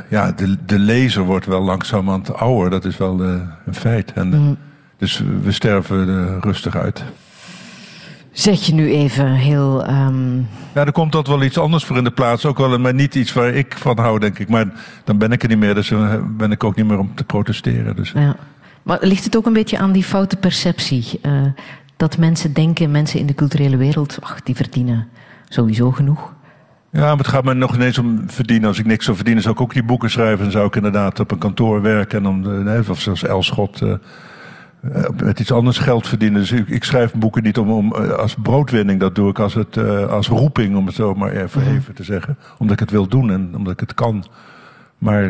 ja, de, de lezer wordt wel langzamerhand ouder. Dat is wel een feit. En, mm. Dus we sterven er rustig uit. Zeg je nu even heel. Um... Ja, er komt altijd wel iets anders voor in de plaats. Ook wel, maar niet iets waar ik van hou, denk ik. Maar dan ben ik er niet meer. Dus dan ben ik ook niet meer om te protesteren. Dus. Ja. Maar ligt het ook een beetje aan die foute perceptie? Uh, dat mensen denken, mensen in de culturele wereld, ach, die verdienen sowieso genoeg. Ja, maar het gaat me nog ineens om verdienen. Als ik niks zou verdienen, zou ik ook die boeken schrijven. Dan zou ik inderdaad op een kantoor werken. En dan, nee, of zoals Elschot. Uh, met iets anders geld verdienen. Dus ik, ik schrijf boeken niet om, om, als broodwinning. Dat doe ik als, het, uh, als roeping, om het zo maar even, Mhm. even te zeggen. Omdat ik het wil doen en omdat ik het kan. Maar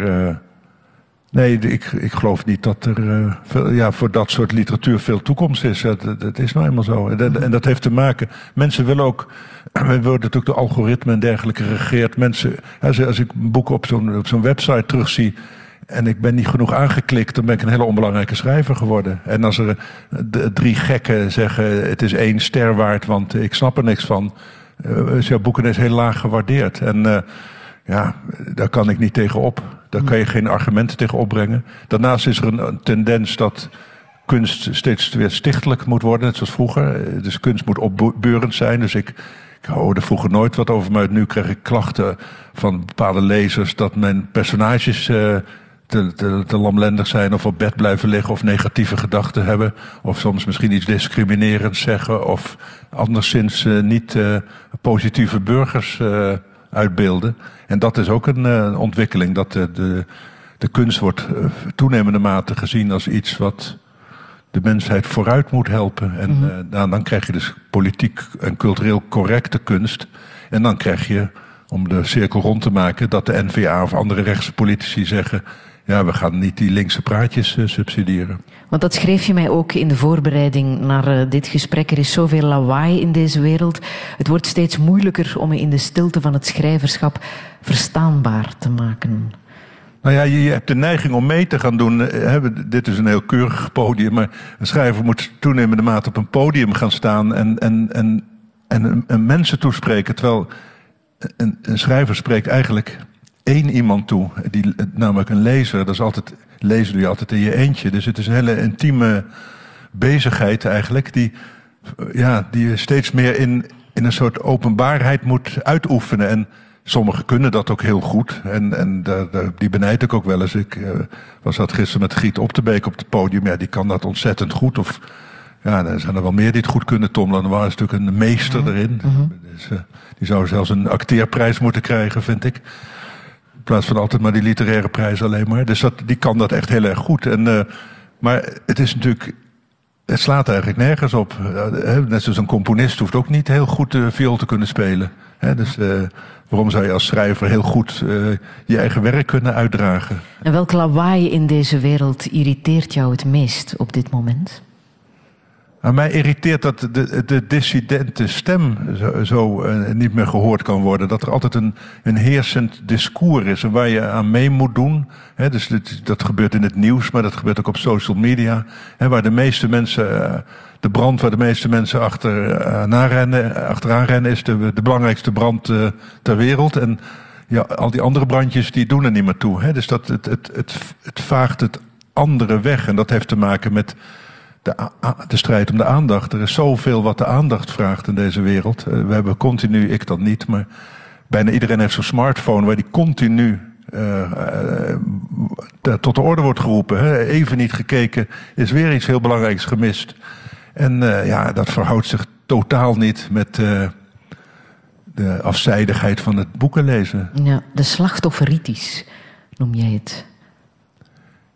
nee, ik, ik geloof niet dat er veel, ja, voor dat soort literatuur veel toekomst is. Dat, dat is nou eenmaal zo. En dat, heeft te maken. Mensen willen ook. We worden natuurlijk door algoritmen en dergelijke geregeerd. Mensen, als, als ik boeken op zo'n op zo'n website terugzie en ik ben niet genoeg aangeklikt, dan ben ik een hele onbelangrijke schrijver geworden. En als er drie gekken zeggen: het is één ster waard, want ik snap er niks van, uh, is jouw boek heel laag gewaardeerd. En ja, daar kan ik niet tegen op. Daar kan je geen argumenten tegen opbrengen. Daarnaast is er een, tendens dat kunst steeds weer stichtelijk moet worden, net zoals vroeger. Dus kunst moet opbeurend zijn. Dus ik. Ik hoorde vroeger nooit wat over, maar nu krijg ik klachten van bepaalde lezers dat mijn personages uh, te, te, te lamlendig zijn of op bed blijven liggen of negatieve gedachten hebben. Of soms misschien iets discriminerends zeggen of anderszins uh, niet uh, positieve burgers uitbeelden. En dat is ook een uh, ontwikkeling, dat de, de, de kunst wordt uh, toenemende mate gezien als iets wat de mensheid vooruit moet helpen. En uh, dan, dan krijg je dus politiek en cultureel correcte kunst. En dan krijg je, om de cirkel rond te maken, dat de NVA of andere rechtse politici zeggen. Ja, we gaan niet die linkse praatjes uh, subsidiëren. Want dat schreef je mij ook in de voorbereiding naar uh, dit gesprek. Er is zoveel lawaai in deze wereld. Het wordt steeds moeilijker om in de stilte van het schrijverschap verstaanbaar te maken. Nou ja, je, je hebt de neiging om mee te gaan doen. He, dit is een heel keurig podium, maar een schrijver moet toenemende mate op een podium gaan staan en, en, en, en mensen toespreken. Terwijl een, een schrijver spreekt eigenlijk één iemand toe, die, namelijk een lezer. Dat is altijd, lezen doe je altijd in je eentje. Dus het is een hele intieme bezigheid eigenlijk, die, ja, die je steeds meer in, in een soort openbaarheid moet uitoefenen. En Sommigen kunnen dat ook heel goed. En, en die benijd ik ook wel eens. Ik uh, was dat gisteren met Giet Op de Beek op het podium. Ja, die kan dat ontzettend goed. Of ja, er zijn er wel meer die het goed kunnen. Tom Lanois is natuurlijk een meester erin. Dus, uh, die zou zelfs een acteerprijs moeten krijgen, vind ik. Plaats van altijd maar die literaire prijs alleen maar. Dus dat, die kan dat echt heel erg goed. En, uh, maar het is natuurlijk het slaat eigenlijk nergens op. Net zoals een componist hoeft ook niet heel goed de viool te kunnen spelen. Dus waarom zou je als schrijver heel goed je eigen werk kunnen uitdragen? En welk lawaai in deze wereld irriteert jou het meest op dit moment? Aan mij irriteert dat de, de dissidente stem zo, zo uh, niet meer gehoord kan worden. Dat er altijd een, een heersend discours is en waar je aan mee moet doen. Dus dat gebeurt in het nieuws, maar dat gebeurt ook op social media. Waar de meeste mensen, uh, de brand waar de meeste mensen achter, achteraan rennen, is de, de belangrijkste brand ter wereld. En ja, al die andere brandjes die doen er niet meer toe. Dus dat, het, het, het vaagt het andere weg. En dat heeft te maken met de, strijd om de aandacht. Er is zoveel wat de aandacht vraagt in deze wereld. Uh, we hebben continu, ik dan niet, maar bijna iedereen heeft zo'n smartphone waar die continu uh, uh, tot de orde wordt geroepen. Even niet gekeken, is weer iets heel belangrijks gemist. En ja, dat verhoudt zich totaal niet met de afzijdigheid van het boeken lezen. Ja, de slachtofferitisch noem jij het.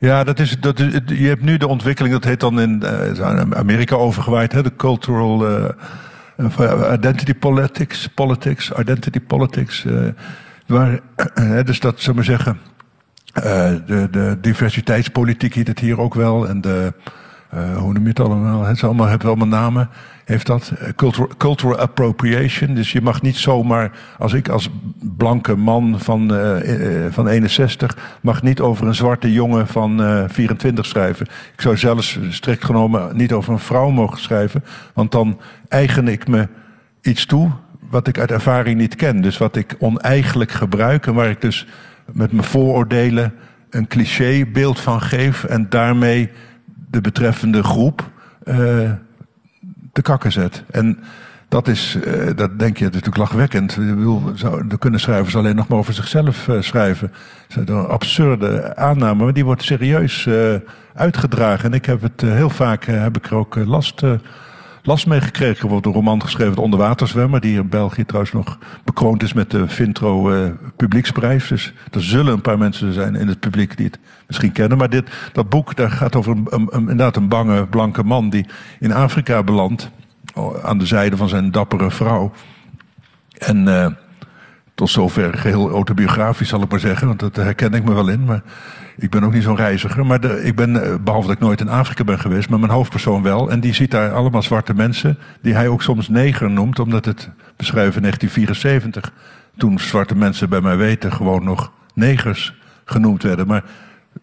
Ja, dat is, dat je hebt nu de ontwikkeling, dat heet dan in uh, Amerika overgewaaid, hè, de cultural uh, identity politics, politics, identity politics. Waar, dus dat, zullen we zeggen, de, de diversiteitspolitiek heet het hier ook wel. En de, hoe noem je het allemaal? Het allemaal, hebben allemaal namen heeft dat. Eh, cultural, appropriation. Dus je mag niet zomaar, als ik als blanke man van, uh, van 61, mag niet over een zwarte jongen van uh, 24 schrijven. Ik zou zelfs strikt genomen niet over een vrouw mogen schrijven. Want dan eigen ik me iets toe wat ik uit ervaring niet ken. Dus wat ik oneigenlijk gebruik en waar ik dus met mijn vooroordelen een clichébeeld van geef en daarmee de betreffende groep uh, te kakken zet. En dat is, uh, dat denk je natuurlijk lachwekkend. De kunnen schrijvers alleen nog maar over zichzelf uh, schrijven. Dat is een absurde aanname, maar die wordt serieus uitgedragen. En ik heb het heel vaak, heb ik er ook last, last mee gekregen. Er wordt een roman geschreven, De Onderwaterzwemmer, die in België trouwens nog bekroond is met de Vintro Publieksprijs. Dus er zullen een paar mensen zijn in het publiek die het misschien kennen. Maar dit, dat boek daar gaat over een, een, een, inderdaad een bange blanke man die in Afrika belandt. Aan de zijde van zijn dappere vrouw. En uh, tot zover geheel autobiografisch zal ik maar zeggen. Want dat herken ik me wel in. Maar ik ben ook niet zo'n reiziger. Maar ik ben, eh, behalve dat ik nooit in Afrika ben geweest, maar mijn hoofdpersoon wel. En die ziet daar allemaal zwarte mensen. Die hij ook soms neger noemt. Omdat het beschrijven in 1974. Toen zwarte mensen bij mij weten gewoon nog negers genoemd werden. Maar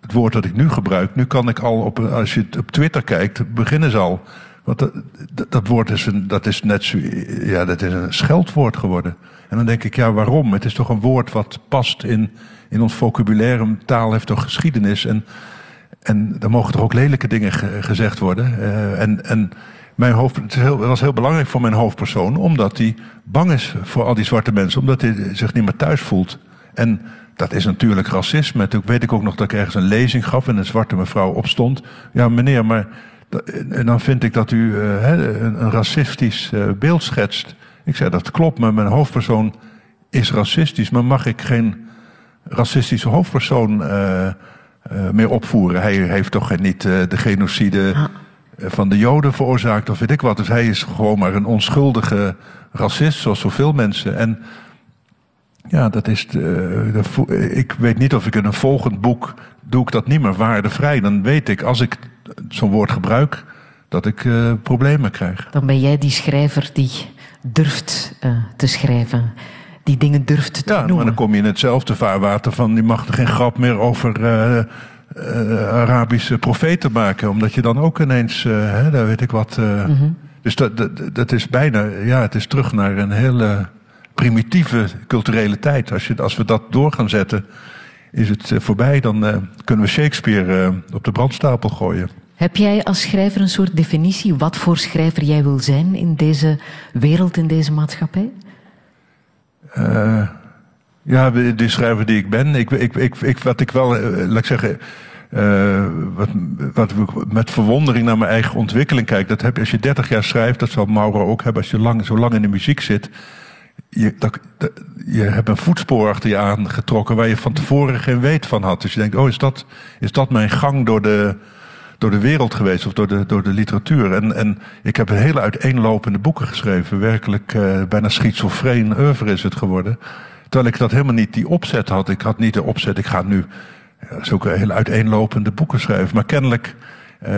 het woord dat ik nu gebruik, nu kan ik al op, als je op Twitter kijkt, beginnen ze al. Want dat, dat, woord is, een, dat is net ja, dat is een scheldwoord geworden. En dan denk ik, ja, waarom? Het is toch een woord wat past in, in ons vocabulaire. Taal heeft toch geschiedenis. En, en er mogen toch ook lelijke dingen ge, gezegd worden. Uh, en, en mijn hoofd, het, heel, was heel belangrijk voor mijn hoofdpersoon, omdat hij bang is voor al die zwarte mensen, omdat hij zich niet meer thuis voelt. En dat is natuurlijk racisme. Toen weet ik ook nog dat ik ergens een lezing gaf en een zwarte mevrouw opstond. Ja, meneer, maar. En dan vind ik dat u uh, een, racistisch uh, beeld schetst. Ik zei dat klopt, maar mijn hoofdpersoon is racistisch. Maar mag ik geen racistische hoofdpersoon uh, meer opvoeren? Hij heeft toch niet de genocide ah. van de Joden veroorzaakt of weet ik wat. Dus hij is gewoon maar een onschuldige racist, zoals zoveel mensen. En ja, dat is. De, de, ik weet niet of ik in een volgend boek. doe ik dat niet meer waardevrij. Dan weet ik, als ik zo'n woord gebruik. dat ik uh, problemen krijg. Dan ben jij die schrijver die durft uh, te schrijven. Die dingen durft te ja, noemen. maar dan kom je in hetzelfde vaarwater van. je mag er geen grap meer over. Uh, Arabische profeten maken. Omdat je dan ook ineens. hè, daar weet ik wat. Mm -hmm. Dus dat, dat, dat is bijna. ja, het is terug naar een hele primitieve culturele tijd. Als, je, als we dat door gaan zetten, is het voorbij. Dan kunnen we Shakespeare op de brandstapel gooien. Heb jij als schrijver een soort definitie wat voor schrijver jij wil zijn in deze wereld, in deze maatschappij? Ja, de schrijver die ik ben. Ik, ik, ik, wat ik wel, eh, laat ik zeggen, wat, wat met verwondering naar mijn eigen ontwikkeling kijk. Dat heb je als je 30 jaar schrijft, dat zal Mauro ook hebben als je lang, zo lang in de muziek zit. Je, dat, je hebt een voetspoor achter je aangetrokken waar je van tevoren geen weet van had. Dus je denkt, oh, is dat, is dat mijn gang door de, door de wereld geweest of door de, door de literatuur? En, en ik heb hele uiteenlopende boeken geschreven. Werkelijk uh, bijna schizofreen oeuvre is het geworden. Terwijl ik dat helemaal niet die opzet had. Ik had niet de opzet, ik ga nu ja, zulke hele uiteenlopende boeken schrijven. Maar kennelijk uh,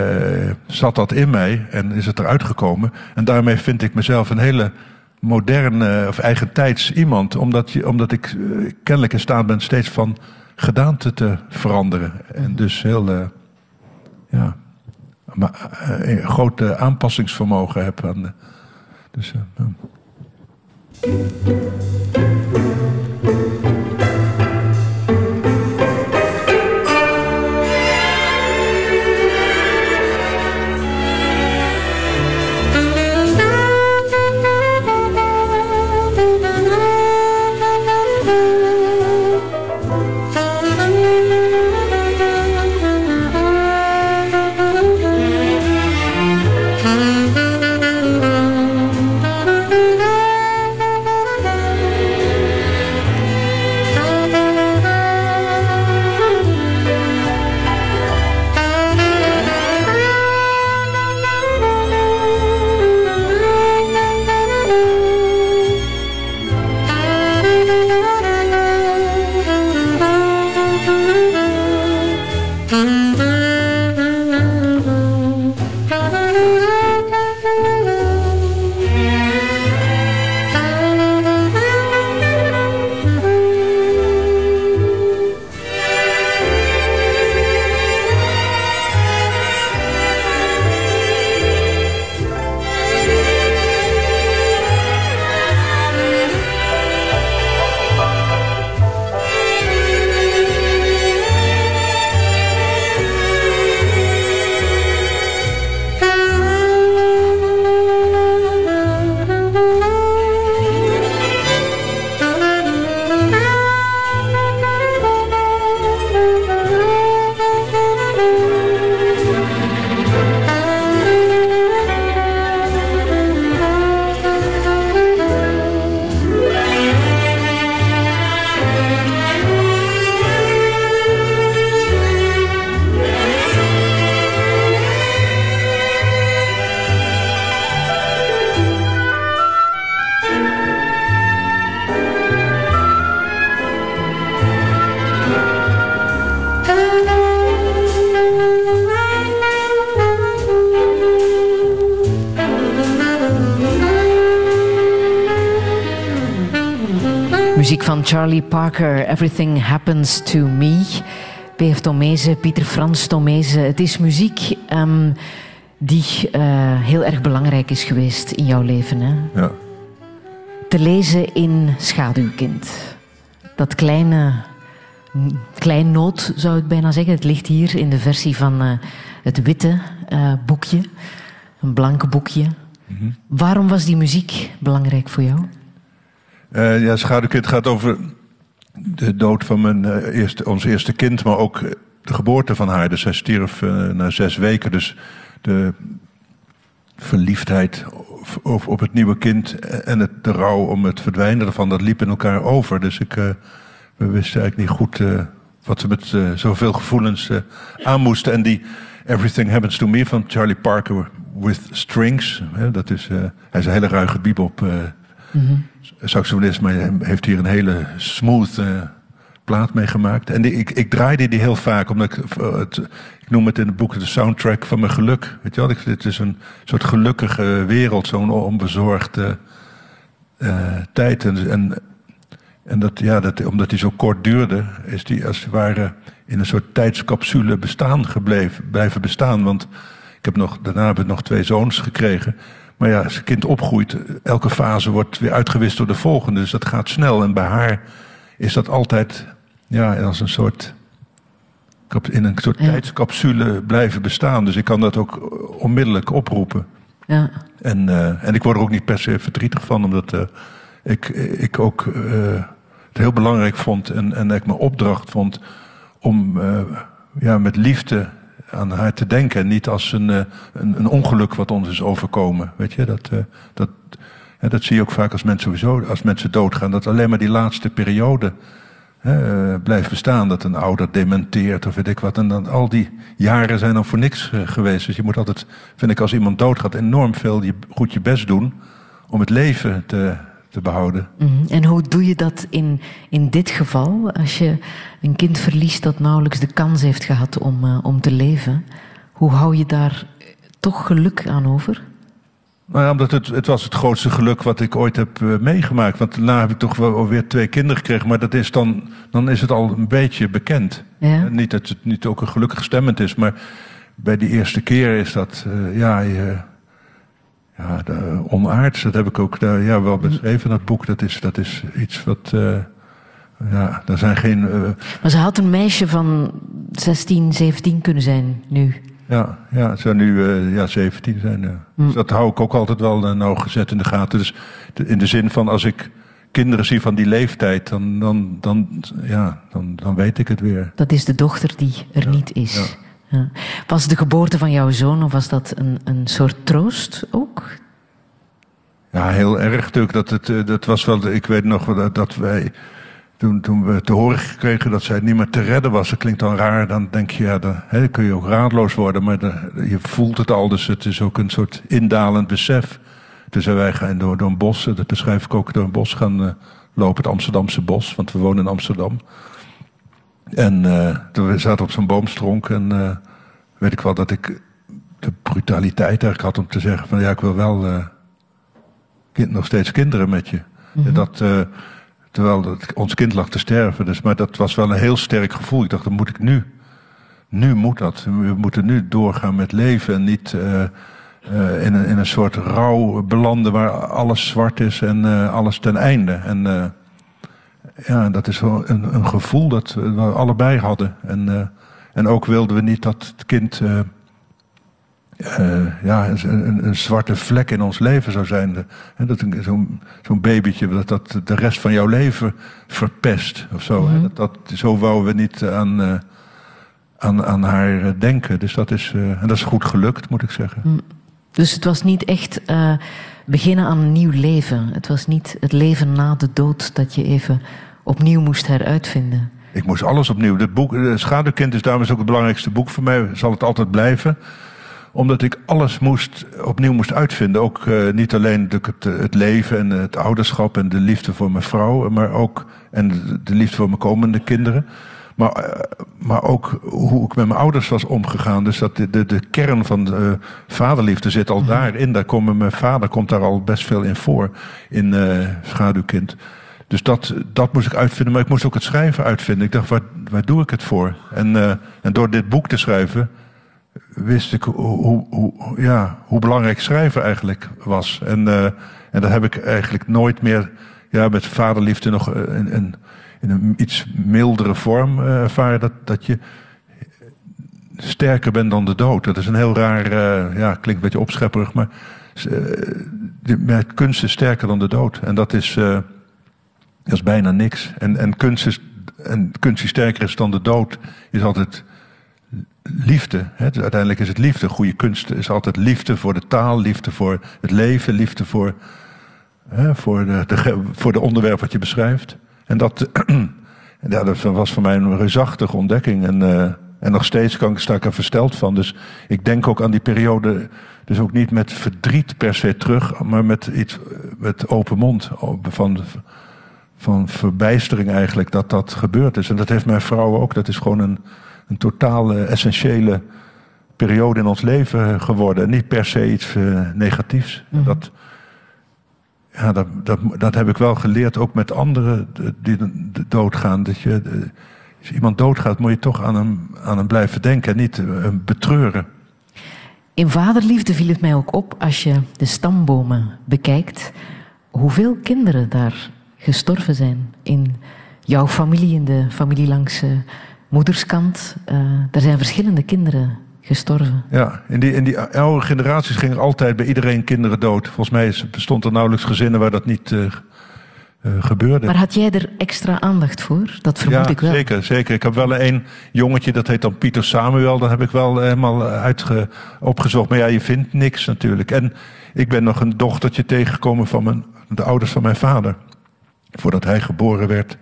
zat dat in mij en is het eruit gekomen. En daarmee vind ik mezelf een hele moderne of eigentijds iemand. Omdat, je, omdat ik kennelijk in staat ben steeds van gedaante te veranderen. En dus heel, ja, maar, een groot aanpassingsvermogen heb. Aan de, dus, Muziek van Charlie Parker, Everything Happens to Me. P.F. Tomeze, Pieter Frans Tomeze. Het is muziek um, die uh, heel erg belangrijk is geweest in jouw leven. Hè? Ja. Te lezen in Schaduwkind. Dat kleine, klein noot zou ik bijna zeggen. Het ligt hier in de versie van uh, het witte uh, boekje. Een blanke boekje. Mm -hmm. Waarom was die muziek belangrijk voor jou? Uh, ja, Schaduwkind gaat over de dood van mijn, uh, eerste, ons eerste kind, maar ook de geboorte van haar. Dus zij stierf uh, na zes weken. Dus de verliefdheid op, op het nieuwe kind en het, de rouw om het verdwijnen ervan, dat liep in elkaar over. Dus ik, we wisten eigenlijk niet goed wat we met zoveel gevoelens aan moesten. En die Everything Happens to Me van Charlie Parker with Strings, dat is, hij is een hele ruige bebop. Saxofonist, hij heeft hier een hele smooth uh, plaat mee gemaakt. En ik, ik draaide die heel vaak, omdat ik, het, ik noem het in het boek de soundtrack van mijn geluk. Weet je wel, dit is een soort gelukkige wereld, zo'n onbezorgde uh, tijd. En, en, dat, ja, dat, omdat die zo kort duurde, is die als het ware in een soort tijdscapsule bestaan gebleven, blijven bestaan. Want ik heb nog, daarna heb ik nog twee zoons gekregen. Maar ja, als een kind opgroeit, elke fase wordt weer uitgewist door de volgende. Dus dat gaat snel. En bij haar is dat altijd ja, als een soort. in een soort ja. tijdscapsule blijven bestaan. Dus ik kan dat ook onmiddellijk oproepen. Ja. En, uh, en ik word er ook niet per se verdrietig van, omdat uh, ik, ik ook uh, het heel belangrijk vond en, en ik mijn opdracht vond om eh, ja, met liefde aan haar te denken. En niet als een, eh, een, een, ongeluk wat ons is overkomen. Weet je, dat, uh, dat, dat zie je ook vaak als mensen sowieso, als mensen doodgaan. Dat alleen maar die laatste periode hè, blijft bestaan. Dat een ouder dementeert of weet ik wat. En dan al die jaren zijn dan voor niks geweest. Dus je moet altijd, vind ik, als iemand doodgaat, enorm veel je, goed je best doen om het leven te, te behouden. Mhm. En hoe doe je dat in, in dit geval? Als je een kind verliest dat nauwelijks de kans heeft gehad om, uh, om te leven. Hoe hou je daar toch geluk aan over? Nou ja, omdat het, het was het grootste geluk wat ik ooit heb uh, meegemaakt. Want daarna heb ik toch wel weer twee kinderen gekregen. Maar dat is dan, dan is het al een beetje bekend. Ja. Niet dat het niet ook een gelukkig stemmend is. Maar bij die eerste keer is dat, uh, ja... Je, ja, de onaards, dat heb ik ook uh, ja, wel beschreven in dat boek. Dat is, dat is iets wat. Uh, ja, er zijn geen. Uh, maar ze had een meisje van 16, 17 kunnen zijn nu. Ja, ja het zou nu ja, 17 zijn. Ja. Mm. Dus dat hou ik ook altijd wel nauwgezet in de gaten. Dus in de zin van als ik kinderen zie van die leeftijd, dan, dan, dan, ja, dan, dan weet ik het weer. Dat is de dochter die er ja, niet is. Was de geboorte van jouw zoon, of was dat een, een soort troost ook? Ja, heel erg natuurlijk. Dat, het, dat was wel, ik weet nog dat, dat wij, toen, toen we te horen kregen dat zij niet meer te redden was, dat klinkt dan raar, dan denk je, ja, dan, kun je ook raadloos worden, maar je voelt het al, dus het is ook een soort indalend besef. Toen wij gaan door, door een bos, dat beschrijf ik ook, door een bos gaan uh, lopen, het Amsterdamse bos, want we wonen in Amsterdam. En uh, toen we zaten op zo'n boomstronk en uh, weet ik wel dat ik de brutaliteit eigenlijk had om te zeggen van ja, ik wil wel uh, kind, nog steeds kinderen met je. Mhm. En dat, terwijl dat, ons kind lag te sterven. Dus, maar dat was wel een heel sterk gevoel. Ik dacht, dan moet ik nu. Nu moet dat. We moeten nu doorgaan met leven en niet in, een, in een soort rouw belanden waar alles zwart is en alles ten einde. En ja, dat is wel een, een gevoel dat we allebei hadden. En, uh, en ook wilden we niet dat het kind uh, uh, ja, een, een, zwarte vlek in ons leven zou zijn. Dat zo'n zo'n babytje dat, dat de rest van jouw leven verpest of zo. Mhm. Dat, dat, zo wouden we niet aan, aan, aan haar denken. Dus dat is, en dat is goed gelukt, moet ik zeggen. Mm. Dus het was niet echt beginnen aan een nieuw leven. Het was niet het leven na de dood dat je even opnieuw moest heruitvinden. Ik moest alles opnieuw. Het boek, Schaduwkind is daarom ook het belangrijkste boek voor mij. Zal het altijd blijven. Omdat ik alles moest, opnieuw moest uitvinden. Ook uh, niet alleen het, het, leven en het ouderschap en de liefde voor mijn vrouw. Maar ook en de liefde voor mijn komende kinderen. Maar, uh, maar ook hoe ik met mijn ouders was omgegaan. Dus dat de, de, de kern van de uh, vaderliefde zit al daarin. Daar komt mijn vader komt daar al best veel in voor. In uh, Schaduwkind. Dus dat, dat moest ik uitvinden. Maar ik moest ook het schrijven uitvinden. Ik dacht, waar, waar doe ik het voor? En, en door dit boek te schrijven wist ik hoe, hoe, ja, hoe belangrijk schrijven eigenlijk was. En, en dat heb ik eigenlijk nooit meer ja, met vaderliefde nog een, een in een iets mildere vorm uh, ervaren dat, dat je sterker bent dan de dood. Dat is een heel raar, uh, ja, klinkt een beetje opschepperig, maar uh, kunst is sterker dan de dood. En dat is, dat is bijna niks. En, en, kunst is, en kunst die sterker is dan de dood, is altijd liefde. Hè? Uiteindelijk is het liefde. Goede kunst is altijd liefde voor de taal, liefde voor het leven, liefde voor, hè, voor, de, voor de onderwerp wat je beschrijft. En dat, ja, dat was voor mij een reusachtige ontdekking. En, uh, en nog steeds kan ik, sta ik er versteld van. Dus ik denk ook aan die periode, dus ook niet met verdriet per se terug, maar met iets met open mond. Van, van verbijstering eigenlijk dat dat gebeurd is. En dat heeft mijn vrouw ook. Dat is gewoon een, een totaal uh, essentiële periode in ons leven geworden. Niet per se iets uh, negatiefs. Mhm. Dat, ja, dat, dat, dat heb ik wel geleerd, ook met anderen die doodgaan. Dat je, als iemand doodgaat, moet je toch aan hem, aan hem blijven denken en niet hem betreuren. In vaderliefde viel het mij ook op, als je de stambomen bekijkt, hoeveel kinderen daar gestorven zijn. In jouw familie, in de familie langs uh, moederskant. Uh, er zijn verschillende kinderen gestorven. Ja, in die, in die oude generaties gingen altijd bij iedereen kinderen dood. Volgens mij bestond er nauwelijks gezinnen waar dat niet uh, eh, gebeurde. Maar had jij er extra aandacht voor? Dat vermoed ja, ik wel. zeker, zeker. Ik heb wel een jongetje, dat heet dan Pieter Samuel. Dat heb ik wel helemaal uitge, opgezocht. Maar ja, je vindt niks natuurlijk. En ik ben nog een dochtertje tegengekomen van mijn, de ouders van mijn vader. Voordat hij geboren werd,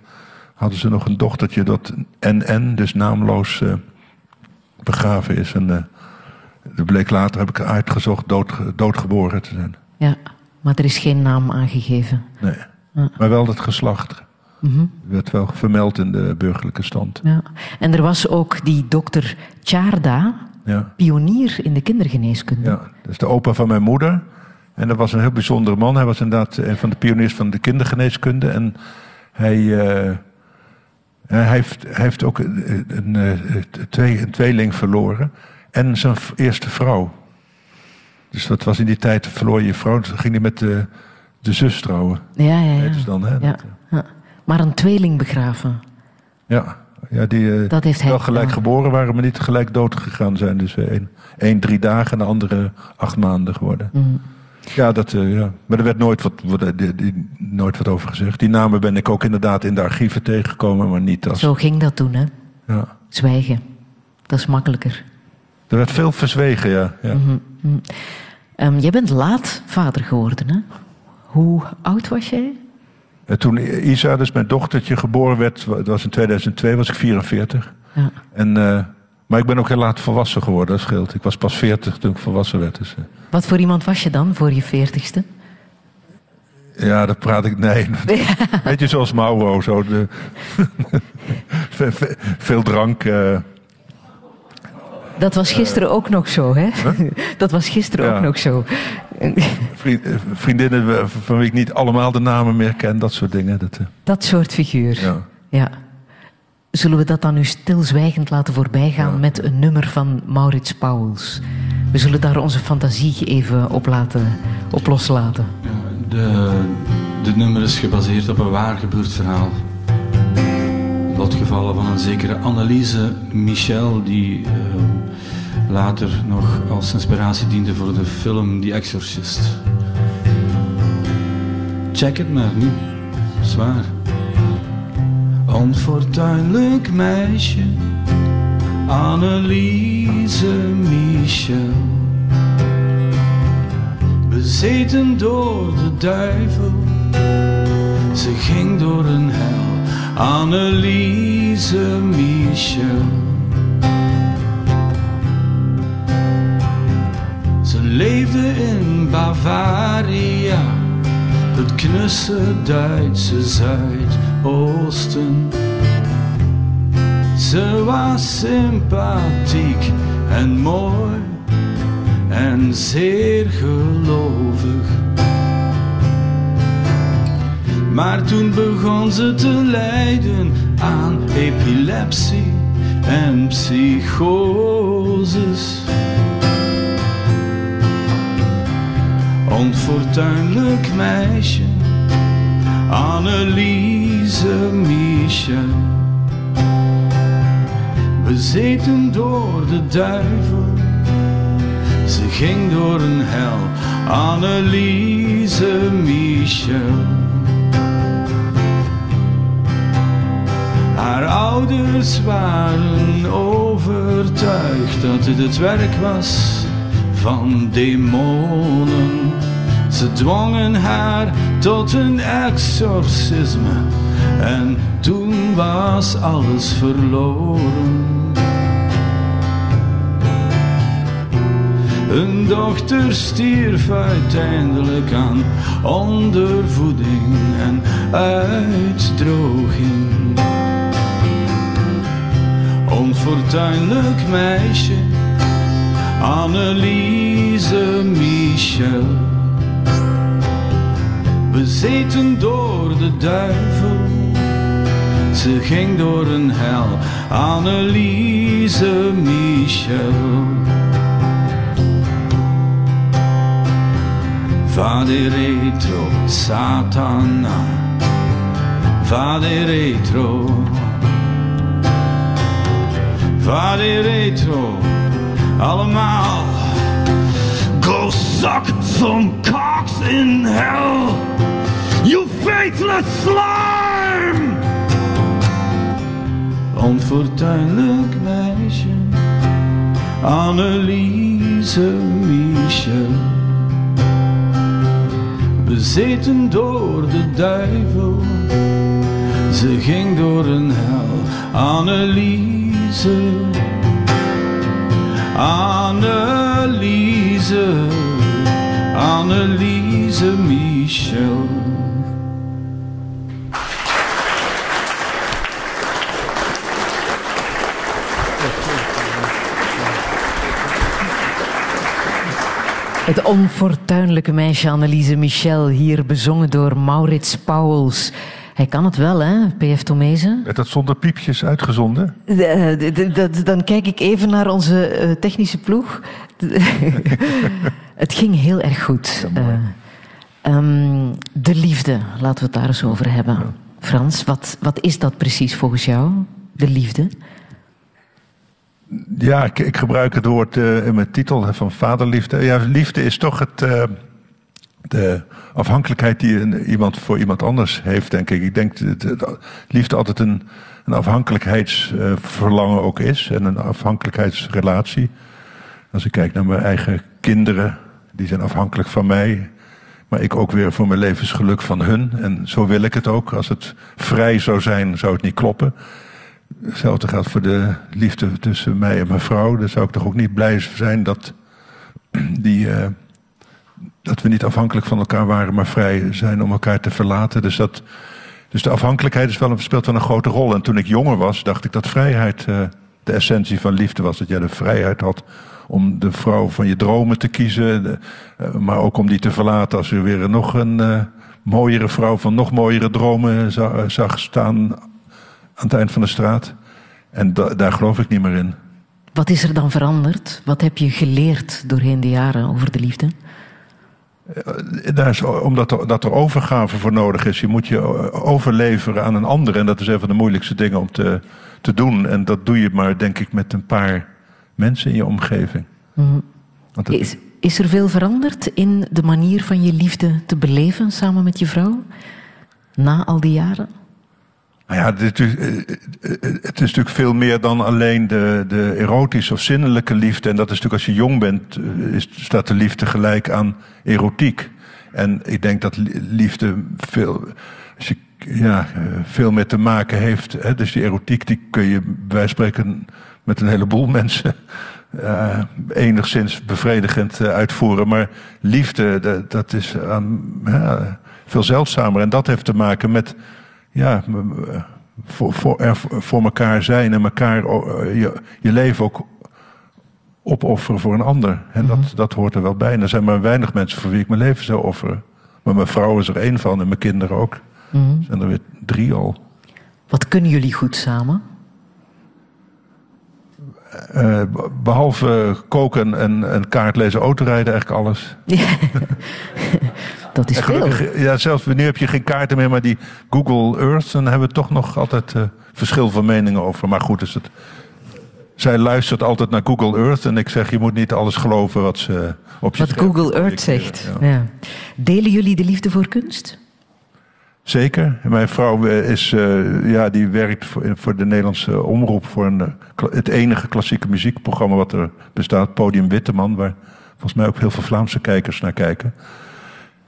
hadden ze nog een dochtertje dat NN, dus naamloos, uh, begraven is. En uh, dat bleek later, heb ik uitgezocht, dood, doodgeboren te zijn. Ja, maar er is geen naam aangegeven. Nee, ja. maar wel het geslacht. Mm -hmm. werd wel vermeld in de burgerlijke stand. Ja. En er was ook die dokter Tjaarda, ja. pionier in de kindergeneeskunde. Ja, dat is de opa van mijn moeder. En dat was een heel bijzondere man. Hij was inderdaad een van de pioniers van de kindergeneeskunde. En hij, uh, hij, heeft, hij heeft ook een, een, een, twee, een tweeling verloren. En zijn eerste vrouw. Dus dat was in die tijd, verloor je vrouw. Toen ging hij met de, de zus trouwen. Ja, ja, ja. Dus dan, hè, ja, dat, ja. Maar een tweeling begraven. Ja, ja die dat heeft wel hij gelijk gedaan. geboren waren, maar niet gelijk dood gegaan zijn. Dus één, één drie dagen en de andere acht maanden geworden. Mm. Ja, dat, uh, ja, maar er werd nooit wat, die, die, nooit wat over gezegd. Die namen ben ik ook inderdaad in de archieven tegengekomen, maar niet als... Zo ging dat toen, hè? Ja. Zwijgen. Dat is makkelijker. Er werd veel verzwegen, ja. ja. Mm -hmm. um, jij bent laat vader geworden, hè? Hoe oud was jij? En toen Isa, dus mijn dochtertje, geboren werd, dat was in 2002, was ik 44. Ja. En, uh, maar ik ben ook heel laat volwassen geworden, dat scheelt. Ik was pas 40 toen ik volwassen werd. Dus, uh. Wat voor iemand was je dan voor je veertigste? Ja, dat praat ik. Nee. Weet je, zoals Mauro. Zo de, veel drank. Uh, dat was gisteren ook nog zo, hè? Huh? Dat was gisteren Ja. ook nog zo. vriend, vriendinnen van wie ik niet allemaal de namen meer ken, dat soort dingen. Dat, Dat soort figuur. ja. Ja. Zullen we dat dan nu stilzwijgend laten voorbijgaan Ja. met een nummer van Maurits Pauwels? We zullen daar onze fantasie even op, laten, op loslaten. De, dit nummer is gebaseerd op een waar gebeurd verhaal. Lotgevallen van een zekere Anneliese Michel, die eh, later nog als inspiratie diende voor de film The Exorcist. Check het maar nu, zwaar. Onfortuinlijk meisje, Anneliese Michel. Bezeten door de duivel, ze ging door een hel. Anneliese Michel. Ze leefde in Bavaria, het knusse Duitse Zuidoosten. Ze was sympathiek en mooi en zeer gelovig. Maar toen begon ze te lijden aan epilepsie en psychoses. Onfortuinlijk meisje, Anneliese Michel. Bezeten door de duivel, ze ging door een hel, Anneliese Michel. Haar ouders waren overtuigd dat het het werk was van demonen. Ze dwongen haar tot een exorcisme en toen was alles verloren. Hun dochter stierf uiteindelijk aan ondervoeding en uitdroging. Onfortuinlijk meisje, Anneliese Michel. Bezeten door de duivel, ze ging door een hel, Anneliese Michel. Vade retro, Satana, vade retro. Vade retro, allemaal. Go suck some cocks in hell. You faithless slime! Onfortuinlijk meisje, Anneliese Michel. Bezeten door de duivel, ze ging door een hel. Anneliese, Anneliese, Anneliese Michel. Het onfortuinlijke meisje Anneliese Michel, hier bezongen door Maurits Pauwels. Hij kan het wel, hè, P.F. Tomezen? Werd dat zonder piepjes uitgezonden? Dan kijk ik even naar onze eh, technische ploeg. het ging heel erg goed. Eh, ehm, de liefde, laten we het daar eens over hebben. Frans, wat, wat is dat precies volgens jou, de liefde? Ja, ik, ik gebruik het woord eh, in mijn titel van vaderliefde. Ja, liefde is toch het, eh, de afhankelijkheid die iemand voor iemand anders heeft, denk ik. Ik denk dat liefde altijd een, een afhankelijkheidsverlangen ook is en een afhankelijkheidsrelatie. Als ik kijk naar mijn eigen kinderen, die zijn afhankelijk van mij. Maar ik ook weer voor mijn levensgeluk van hun. En zo wil ik het ook. Als het vrij zou zijn, zou het niet kloppen. Hetzelfde geldt voor de liefde tussen mij en mijn vrouw. Dan zou ik toch ook niet blij zijn dat, die, eh, dat we niet afhankelijk van elkaar waren, maar vrij zijn om elkaar te verlaten. Dus, dat, dus de afhankelijkheid is wel, een- speelt wel een grote rol. En toen ik jonger was, dacht ik dat vrijheid eh, de essentie van liefde was. Dat jij de vrijheid had om de vrouw van je dromen te kiezen. eh, maar ook om die te verlaten als er weer nog een mooiere vrouw van nog mooiere dromen za- zag staan aan het eind van de straat. En da- daar geloof ik niet meer in. Wat is er dan veranderd? Wat heb je geleerd doorheen de jaren over de liefde? Daar is, omdat er, dat er overgave voor nodig is. Je moet je overleveren aan een ander. En dat is een van de moeilijkste dingen om te, te doen. En dat doe je maar, denk ik, met een paar mensen in je omgeving. Het- Is, is er veel veranderd in de manier van je liefde te beleven samen met je vrouw? Na al die jaren? Nou ja, is, eh, eh, het is natuurlijk veel meer dan alleen de, de erotische of zinnelijke liefde. En dat is natuurlijk als je jong bent, eh, is, staat de liefde gelijk aan erotiek. En ik denk dat li- liefde veel, ja, eh, veel meer te maken heeft. Hè? Dus die erotiek die kun je van spreken met een heleboel mensen eh, enigszins bevredigend eh, uitvoeren. Maar liefde, dat, is ja, veel zeldzamer. En dat heeft te maken met ja, voor, voor, er voor elkaar zijn en elkaar eh, je, je leven ook opofferen voor een ander. En dat, dat hoort er wel bij. En er zijn maar weinig mensen voor wie ik mijn leven zou offeren. Maar mijn vrouw is er één van en mijn kinderen ook. Er zijn er weer drie al. Wat kunnen jullie goed samen? Eh, behalve koken en, en kaart lezen, autorijden, eigenlijk alles. Dat is veel. ja, zelfs nu heb je geen kaarten meer, maar die Google Earth, dan hebben we toch nog altijd eh, verschil van meningen over. Maar goed, is het. Zij luistert altijd naar Google Earth en ik zeg, je moet niet alles geloven wat ze op je Wat Google Earth zegt. Ja. Ja. Delen jullie de liefde voor kunst? Zeker. Mijn vrouw eh, is, eh, ja, die werkt voor, de Nederlandse omroep voor een, eh, het enige klassieke muziekprogramma wat er bestaat, Podium Witteman, waar volgens mij ook heel veel Vlaamse kijkers naar kijken.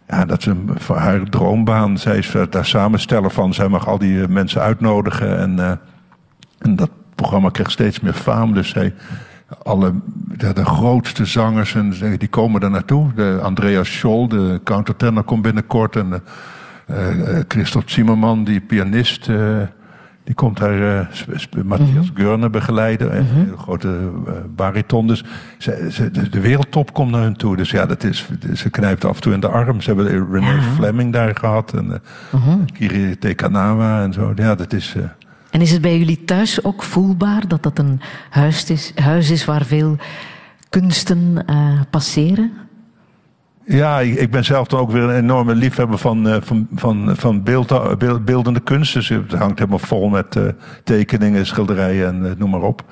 Ja, dat is een, voor haar droombaan. Zij is eh, daar samensteller van. Zij mag al die eh, mensen uitnodigen. En, eh, en dat programma krijgt steeds meer faam. Dus zij, alle, de, grootste zangers en, die komen daar naartoe. De Andreas Scholl, de countertenor, komt binnenkort. En eh, Christophe Zimmerman, die pianist, die komt daar eh, Matthias Görne begeleiden. Een hele grote eh, bariton. Dus ze, ze- de, wereldtop komt naar hun toe. Dus ja, dat is, ze knijpt af en toe in de arm. Ze hebben René Ja. Fleming daar gehad. En uh, Kiri Tekanawa en zo. Ja, dat is... En is het bij jullie thuis ook voelbaar dat dat een huis is, huis is waar veel kunsten passeren? Ja, ik, ben zelf dan ook weer een enorme liefhebber van, eh, van, van, van beeld, eh, beeld- beeldende kunst. Dus het hangt helemaal vol met eh, tekeningen, schilderijen en noem maar op.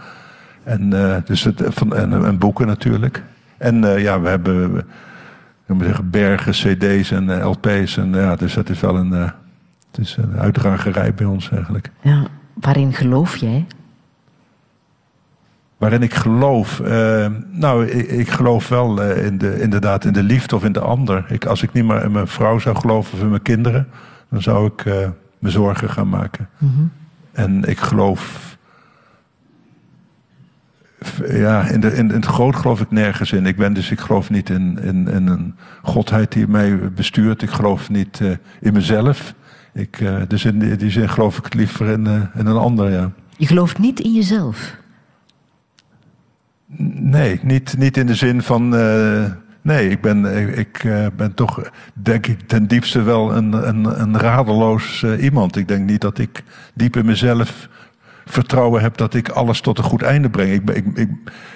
En, dus het, van, en, en boeken natuurlijk. En ja, we hebben moet zeggen, bergen, cd's en lp's. En, ja, dus dat is wel een, het is een uitdragerij bij ons eigenlijk. Ja. Waarin geloof jij? Waarin ik geloof. eh, nou, ik, ik geloof wel eh, in de, inderdaad in de liefde of in de ander. Ik, als ik niet meer in mijn vrouw zou geloven of in mijn kinderen, dan zou ik eh, me zorgen gaan maken. En ik geloof. Ja, in, de, in, in het groot geloof ik nergens in. Ik ben dus, ik geloof niet in, in, in een godheid die mij bestuurt. Ik geloof niet in mezelf. Ik, dus in die, die zin geloof ik liever in, in een ander, ja. Je gelooft niet in jezelf. Nee, niet, niet in de zin van. eh, nee, ik ben, ik, eh, ben toch, denk ik, ten diepste wel een, een, een radeloos eh, iemand. Ik denk niet dat ik diep in mezelf vertrouwen heb dat ik alles tot een goed einde breng. Ik, ik,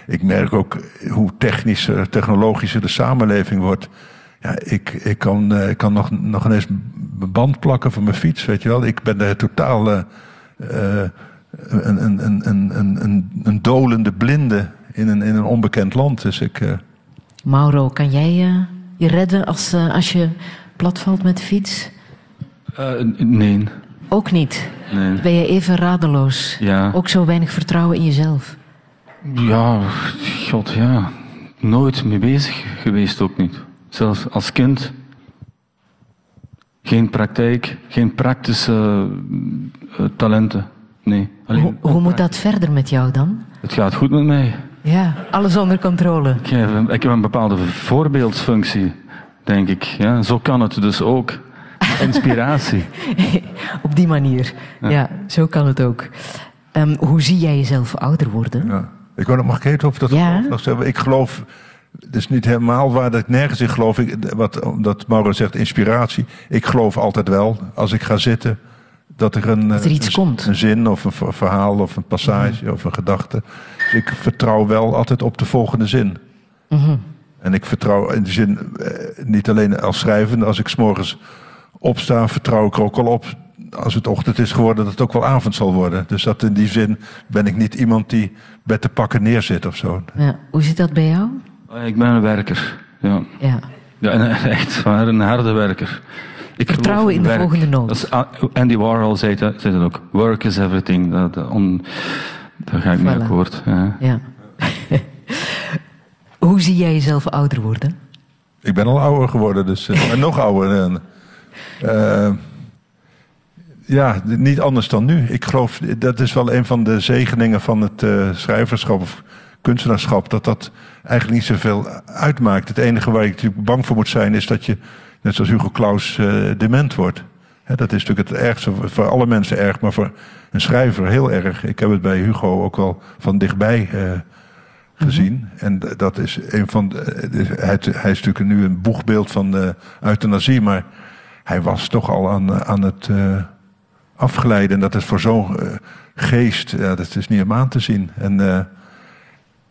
ik, merk ook hoe technischer, technologischer de samenleving wordt. Ja, ik, ik kan, ik kan nog, nog ineens band plakken van mijn fiets, weet je wel. Ik ben totaal eh, een, een, een, een, een, een, een dolende blinde in een, in een onbekend land. Dus ik, eh, Mauro, kan jij eh, je redden als, eh, als je platvalt met de fiets? Eh, nee. Ook niet. nee. Ben je even radeloos? Ja. Ook zo weinig vertrouwen in jezelf? Ja, god ja. Nooit mee bezig geweest ook niet. Zelfs als kind. Geen praktijk, geen praktische talenten. Nee. Alleen Hoe, hoe moet dat verder met jou dan? Het gaat goed met mij. Ja, alles onder controle. Ik heb, een- ik heb een bepaalde voorbeeldsfunctie, denk ik. Ja, zo kan het dus ook. Inspiratie. Op die manier. Ja, zo kan het ook. Ehm, hoe zie jij jezelf ouder worden? ja. ik wou nog, mag ik even over dat Ja. geloof nog zeggen? Ik geloof, het is niet helemaal waar dat ik nergens in geloof. Ik, wat, omdat Mauro zegt, inspiratie. Ik geloof altijd wel, als ik ga zitten, dat er een, Dat er iets een, komt. een zin of een ver- verhaal of een passage of een gedachte. Dus ik vertrouw wel altijd op de volgende zin. Mhm. En ik vertrouw in die zin eh, niet alleen als schrijvende. Als ik s'morgens opsta, vertrouw ik er ook al op. Als het ochtend is geworden, dat het ook wel avond zal worden. Dus dat in die zin ben ik niet iemand die bij te pakken neerzit of zo. Ja, hoe zit dat bij jou? Eh, Ik ben een werker. Ja. Ja. Ja, en echt waar, een harde werker. Ik Vertrouwen in de werk. volgende noot. Dat is, A- Andy Warhol zei dat, zei dat ook. Work is everything. Dat, dat on, daar ga ik mee Voilà. akkoord. Ja. ja. hoe zie jij jezelf ouder worden? Ik ben al ouder geworden, dus eh, maar nog ouder. En, eh, ja, niet anders dan nu. Ik geloof, dat is wel een van de zegeningen van het eh, schrijverschap of kunstenaarschap, dat dat eigenlijk niet zoveel uitmaakt. Het enige waar ik natuurlijk bang voor moet zijn, is dat je, net zoals Hugo Claus, eh, dement wordt. Dat is natuurlijk het ergste, voor alle mensen erg, maar voor een schrijver heel erg. Ik heb het bij Hugo ook wel van dichtbij eh, gezien. En d- dat is een van. De, eh, hij, hij is natuurlijk nu een boegbeeld van de euthanasie, maar hij was toch al aan, aan het eh, afgeleiden. En dat is voor zo'n eh, geest, ja, dat is niet om aan te zien. En, eh,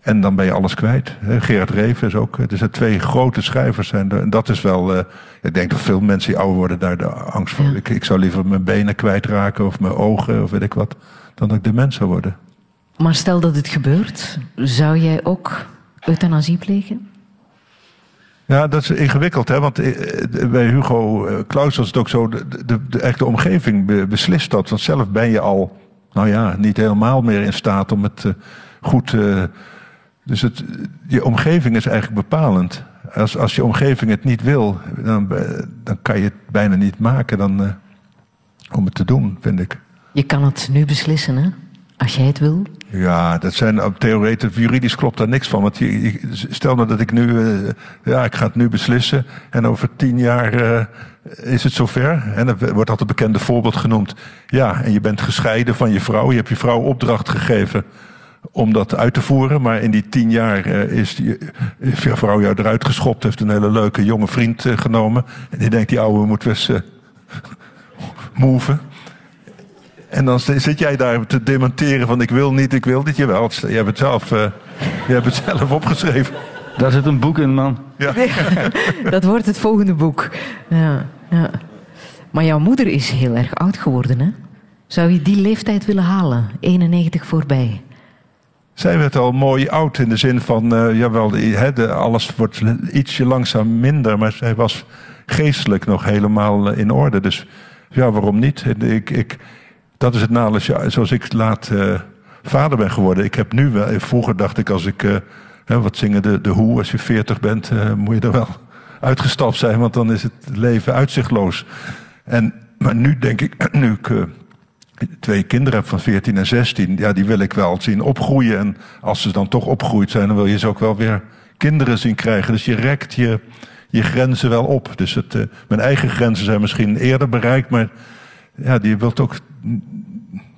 en dan ben je alles kwijt. Gerard Reven is ook. Dus er twee grote schrijvers zijn. er. En dat is wel. eh, ik denk dat veel mensen die ouder worden daar de angst voor. Ja. Ik, ik zou liever mijn benen kwijtraken of mijn ogen of weet ik wat. dan dat ik dement zou worden. Maar stel dat het gebeurt, zou jij ook euthanasie plegen? Ja, dat is ingewikkeld, hè? Want eh, eh, bij Hugo Claus was het ook zo, de, de, de echte omgeving be- beslist dat. Want zelf ben je al, nou ja, niet helemaal meer in staat om het goed. eh, dus het, je omgeving is eigenlijk bepalend. Als, als je omgeving het niet wil, dan, be- dan kan je het bijna niet maken dan, eh, om het te doen, vind ik. Je kan het nu beslissen, hè? Als jij het wil. Ja, dat zijn uh, theoretisch, juridisch klopt daar niks van. Want je, je- stel nou dat ik nu, eh, ja, ik ga het nu beslissen. En over tien jaar eh, is het zover. En er wordt altijd een bekende voorbeeld genoemd. Ja, en je bent gescheiden van je vrouw. Je hebt je vrouw opdracht gegeven om dat uit te voeren. Maar in die tien jaar eh, is, die, is je vrouw jou eruit geschopt. Heeft een hele leuke jonge vriend eh, genomen. En die denkt, die ouwe moet eh move. En dan zit jij daar te dementeren van ik wil niet, ik wil niet. Jawel, je hebt het zelf, eh, je hebt het zelf opgeschreven. Daar zit een boek in, man. Ja. Dat wordt het volgende boek. Ja, ja. Maar jouw moeder is heel erg oud geworden, hè? Zou je die leeftijd willen halen? 91 voorbij. Zij werd al mooi oud in de zin van, eh, jawel, de- alles wordt ietsje langzaam minder, maar zij was geestelijk nog helemaal eh, in orde. Dus ja, waarom niet? Ik, ik, dat is het nadeel, zoals ik laat eh, vader ben geworden. Ik heb nu wel, vroeger dacht ik als ik, wat zingen de, de hoe, als je veertig bent, moet je er wel uitgestapt zijn, want dan is het leven uitzichtloos. En, maar nu denk ik, nu ik twee kinderen heb van 14 en 16, ja, die wil ik wel zien opgroeien. En als ze dan toch opgegroeid zijn, dan wil je ze ook wel weer kinderen zien krijgen. Dus je rekt je, je grenzen wel op. Dus het, eh, mijn eigen grenzen zijn misschien eerder bereikt, maar ja, die wilt ook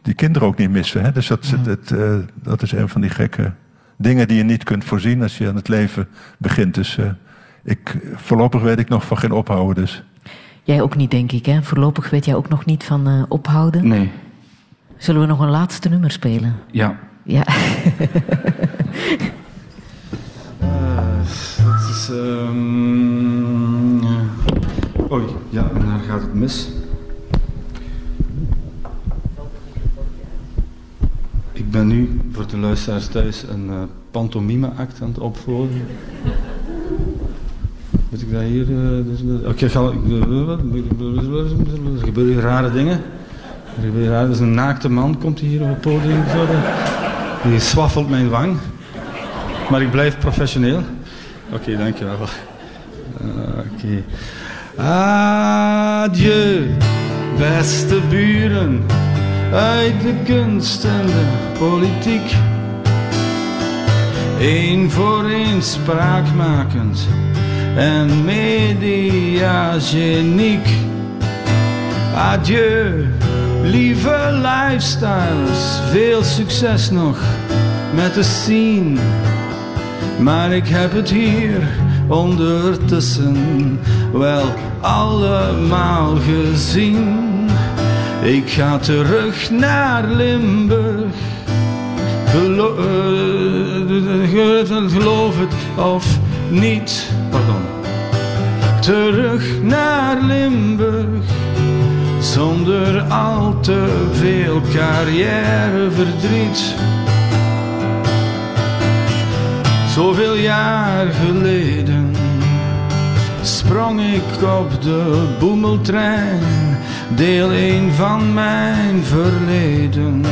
die kinderen ook niet missen. Hè? Dus dat, dat, eh, dat is een van die gekke dingen die je niet kunt voorzien als je aan het leven begint. Dus eh, ik, voorlopig weet ik nog van geen ophouden. Dus. Jij ook niet, denk ik. Hè? Voorlopig weet jij ook nog niet van eh, ophouden. Nee. Zullen we nog een laatste nummer spelen? Ja. Ja. Dat is. eh, Oei, ja, en daar gaat het mis. Ik ben nu voor de luisteraars thuis een eh pantomime-act aan het opvoeren. Moet ik dat hier... eh, eh, Oké, ga... Er gebeuren rare dingen. Er is een naakte man, komt hier op het podium. Die swaffelt mijn wang. Maar ik blijf professioneel. Oké, dankjewel. Uh, Oké. Adieu, beste buren uit de kunst en de politiek. Eén voor één spraakmakend en mediageniek. Adieu, lieve lifestylers, veel succes nog met de scene. Maar ik heb het hier ondertussen wel allemaal gezien. Ik ga terug naar Limburg. Eh, geloof het of niet. Pardon. Terug naar Limburg. Zonder al te veel carrièreverdriet. Zoveel jaar geleden sprong ik op de boemeltrein. Deel 1 van mijn verleden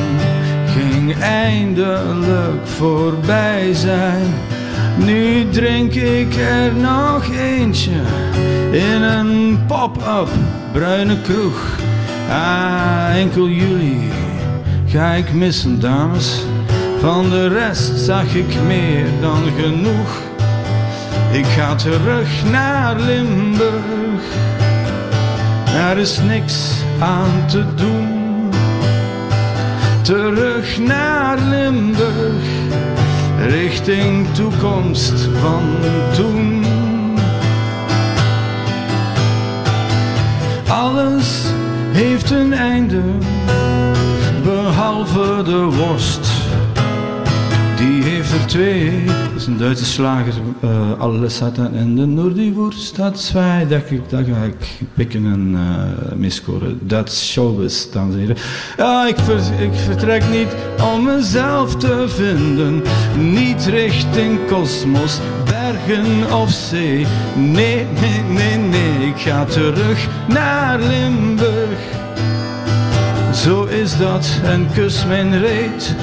ging eindelijk voorbij zijn. Nu drink ik er nog eentje in een pop-up bruine kroeg. Ah, enkel jullie ga ik missen, dames. Van de rest zag ik meer dan genoeg. Ik ga terug naar Limburg. Er is niks aan te doen. Terug naar Limburg. Richting toekomst van toen. Alles heeft een einde. Behalve de worst. Die heeft er twee. Dat is een Duitse slager. eh alles staat aan ende. Nur die Wurst staat zwaai. Dat, ik, dat ga ik pikken en eh misscoren. Dat is showbiz, dames. Ja, ik, ik vertrek niet om mezelf te vinden. Niet richting kosmos, of zee. Nee, nee, nee, nee. Ik ga terug naar Limburg. Zo is dat en kus mijn reet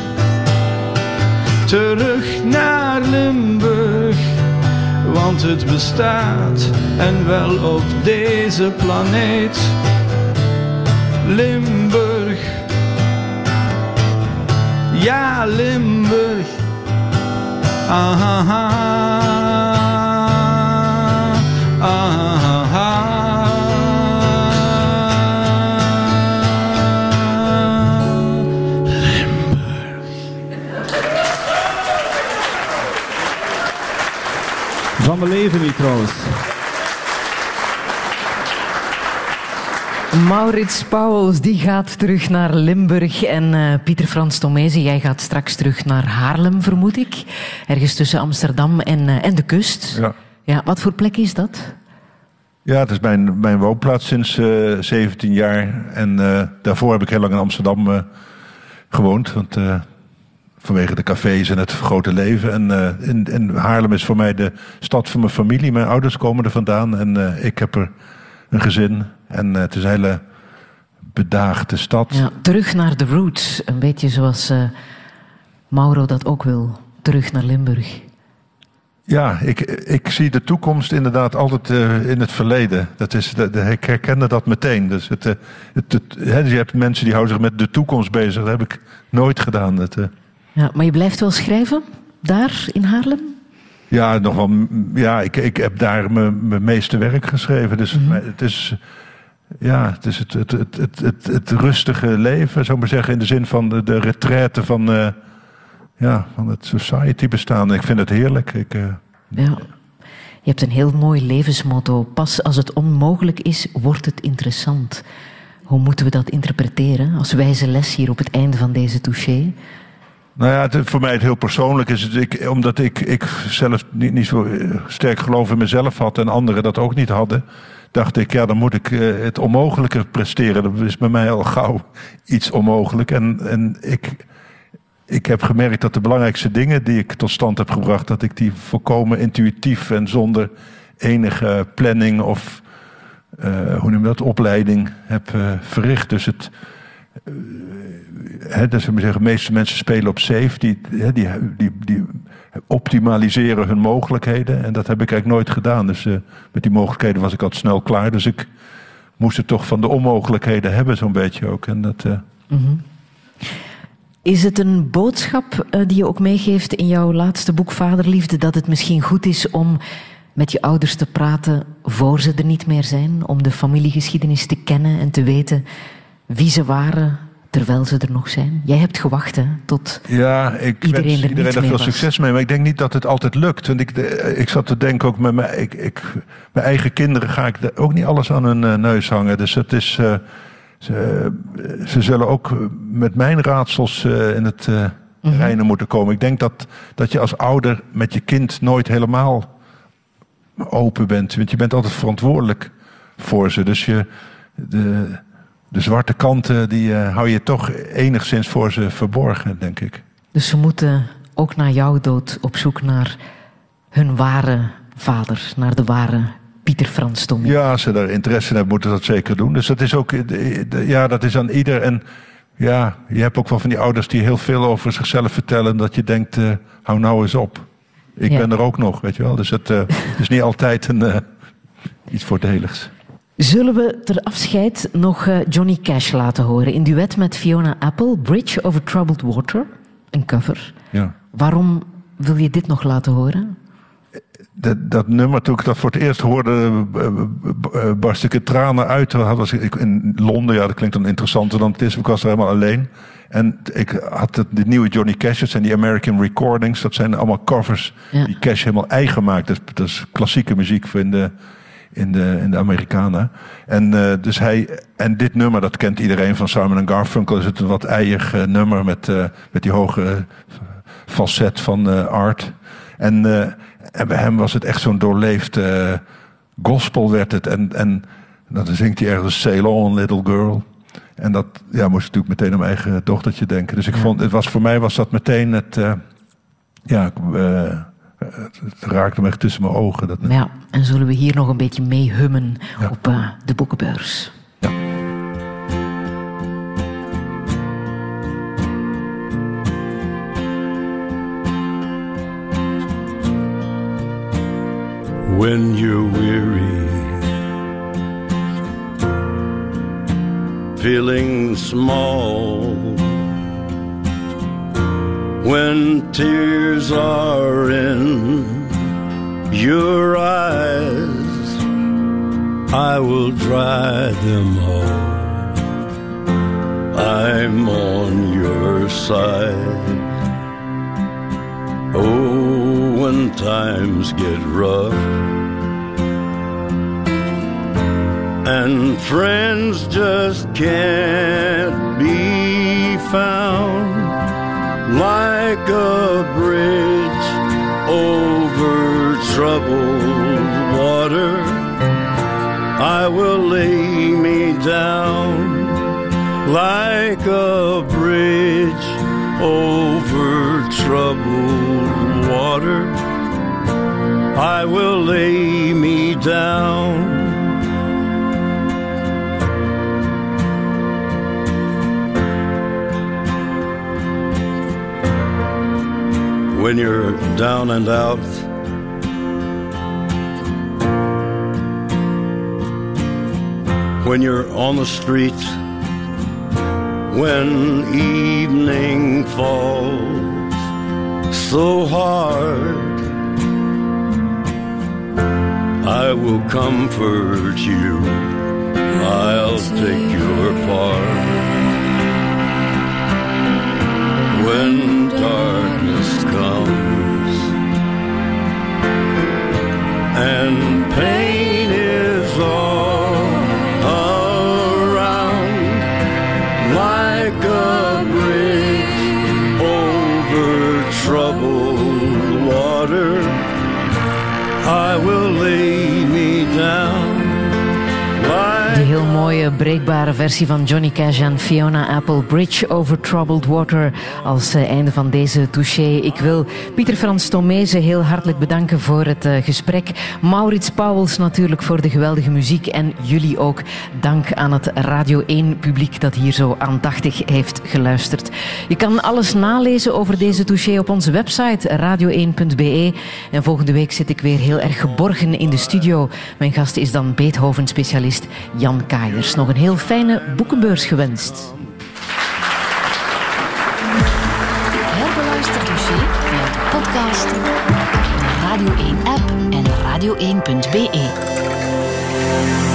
terug naar Limburg. Want het bestaat en wel op deze planeet. Limburg. Ja, Limburg. Aha. Van mijn leven niet trouwens. Maurits Pauwels die gaat terug naar Limburg. En eh, Pieter Frans Tomezen, jij gaat straks terug naar Haarlem, vermoed ik. Ergens tussen Amsterdam en, eh, en de kust. Ja. Ja, wat voor plek is dat? Ja, het is mijn, mijn woonplaats sinds eh 17 jaar. En eh, daarvoor heb ik heel lang in Amsterdam eh, gewoond. Want eh, vanwege de cafés en het grote leven. En, eh, in, in Haarlem is voor mij de stad van mijn familie. Mijn ouders komen er vandaan en eh, ik heb er een gezin. En het is een hele bedaagde stad. Ja, terug naar de roots. Een beetje zoals Mauro dat ook wil. Terug naar Limburg. Ja, ik, ik zie de toekomst inderdaad altijd uh, in het verleden. Dat is, de, de, ik herkende dat meteen. Dus het, het, het je hebt mensen die houden zich met de toekomst bezig. Dat heb ik nooit gedaan. Het, uh... ja, maar je blijft wel schrijven, daar in Haarlem? Ja, nog wel, ja ik, ik heb daar mijn, mijn meeste werk geschreven. Dus mm -hmm. het is... Ja, het is het, het, het, het, het, het rustige leven, zou ik maar zeggen, in de zin van de, de retraite van ja, van het society bestaan. Ik vind het heerlijk. Ik, uh... ja. Je hebt een heel mooi levensmotto. Pas als het onmogelijk is, wordt het interessant. Hoe moeten we dat interpreteren als wijze les hier op het einde van deze touché? Nou ja, het, voor mij het heel persoonlijk is het, omdat ik, ik zelf niet, niet zo eh, sterk geloof in mezelf had en anderen dat ook niet hadden, dacht ik, ja, dan moet ik uh, het onmogelijke presteren. Dat is bij mij al gauw iets onmogelijk. En, en ik ik heb gemerkt dat de belangrijkste dingen die ik tot stand heb gebracht, dat ik die volkomen intuïtief en zonder enige planning of uh, hoe noem je dat, opleiding heb verricht. Dus het. Uh, hè, dus we zeggen, de meeste mensen spelen op safe, die, die, die, die optimaliseren hun mogelijkheden. En dat heb ik eigenlijk nooit gedaan. Dus met die mogelijkheden was ik al snel klaar. Dus ik moest het toch van de onmogelijkheden hebben, zo'n beetje ook. En dat. Mm -hmm. Is het een boodschap die je ook meegeeft in jouw laatste boek Vaderliefde, dat het misschien goed is om met je ouders te praten voor ze er niet meer zijn, om de familiegeschiedenis te kennen en te weten wie ze waren terwijl ze er nog zijn? Jij hebt gewacht hè, tot ja, ik iedereen wens er iedereen er veel was. succes mee, maar ik denk niet dat het altijd lukt. Want ik, de- ik zat te denken ook met mijn, ik, ik, mijn eigen kinderen ga ik ook niet alles aan hun eh, neus hangen. Dus het is, eh, ze, ze zullen ook met mijn raadsels eh, in het eh reinen moeten komen. Ik denk dat, dat je als ouder met je kind nooit helemaal open bent. Want je bent altijd verantwoordelijk voor ze. Dus je, de, de zwarte kanten die eh, hou je toch enigszins voor ze verborgen, denk ik. Dus ze moeten ook na jouw dood op zoek naar hun ware vader, naar de ware Pieter Frans Tommy. Ja, als ze daar interesse in hebben, moeten ze dat zeker doen. Dus dat is ook, eh, de- ja, dat is aan ieder. En ja, je hebt ook wel van die ouders die heel veel over zichzelf vertellen. Dat je denkt, eh, hou nou eens op. Ik Ja. ben er ook nog, weet je wel. Dus het eh, is niet altijd een, eh, iets voordeligs. Zullen we ter afscheid nog eh, Johnny Cash laten horen in duet met Fiona Apple, Bridge over Troubled Water, een cover. Ja. Waarom wil je dit nog laten horen? Dat, dat nummer, toen ik dat voor het eerst hoorde, eh, eh, barst ik in tranen uit. Was ik in Londen, ja, dat klinkt dan interessanter dan het is. Ik was er helemaal alleen. En ik had het, de nieuwe Johnny Cash, dat zijn die American Recordings. Dat zijn allemaal covers Ja. die Cash helemaal eigen maakt. Dat, is- dat is klassieke muziek voor in de, in de, Amerikanen. En, eh, dus hij, en dit nummer, dat kent iedereen van Simon Garfunkel. Is het een wat eiig eh, nummer met, eh, met die hoge falset van Art. En, en bij hem was het echt zo'n doorleefd gospel werd het. En, en dan zingt hij ergens Sail on, little girl. En dat ja, moest ik natuurlijk meteen aan mijn eigen dochtertje denken. Dus ik vond, het was, voor mij was dat meteen het... ja, ik, het, het raakte me echt tussen mijn ogen. Dat, Ja, en zullen we hier nog een beetje mee hummen Ja. op eh, de boekenbeurs? when you're weary, feeling small, when tears are in your eyes, I will dry them all. I'm on your side. Oh, when times get rough and friends just can't be found like a bridge over troubled water. I will lay me down like a bridge over troubled water, I will lay me down. When you're down and out, when you're on the street, when evening falls so hard, I will comfort you. I'll take your part. When darkness comes. And pain is all around, like a bridge over troubled water, I will heel mooie, breekbare versie van Johnny Cash en Fiona Apple, Bridge over Troubled Water, als eh, einde van deze touché. Ik wil Pieter Frans Tomezen heel hartelijk bedanken voor het eh, gesprek. Maurits Pauwels natuurlijk voor de geweldige muziek en jullie ook dank aan het Radio 1-publiek dat hier zo aandachtig heeft geluisterd. Je kan alles nalezen over deze touché op onze website radio1.be. En volgende week zit ik weer heel erg geborgen in de studio. Mijn gast is dan Beethoven-specialist Nog een heel fijne boekenbeurs gewenst. Herbeluister dossier via de podcast, de Radio 1-app en radio1.be.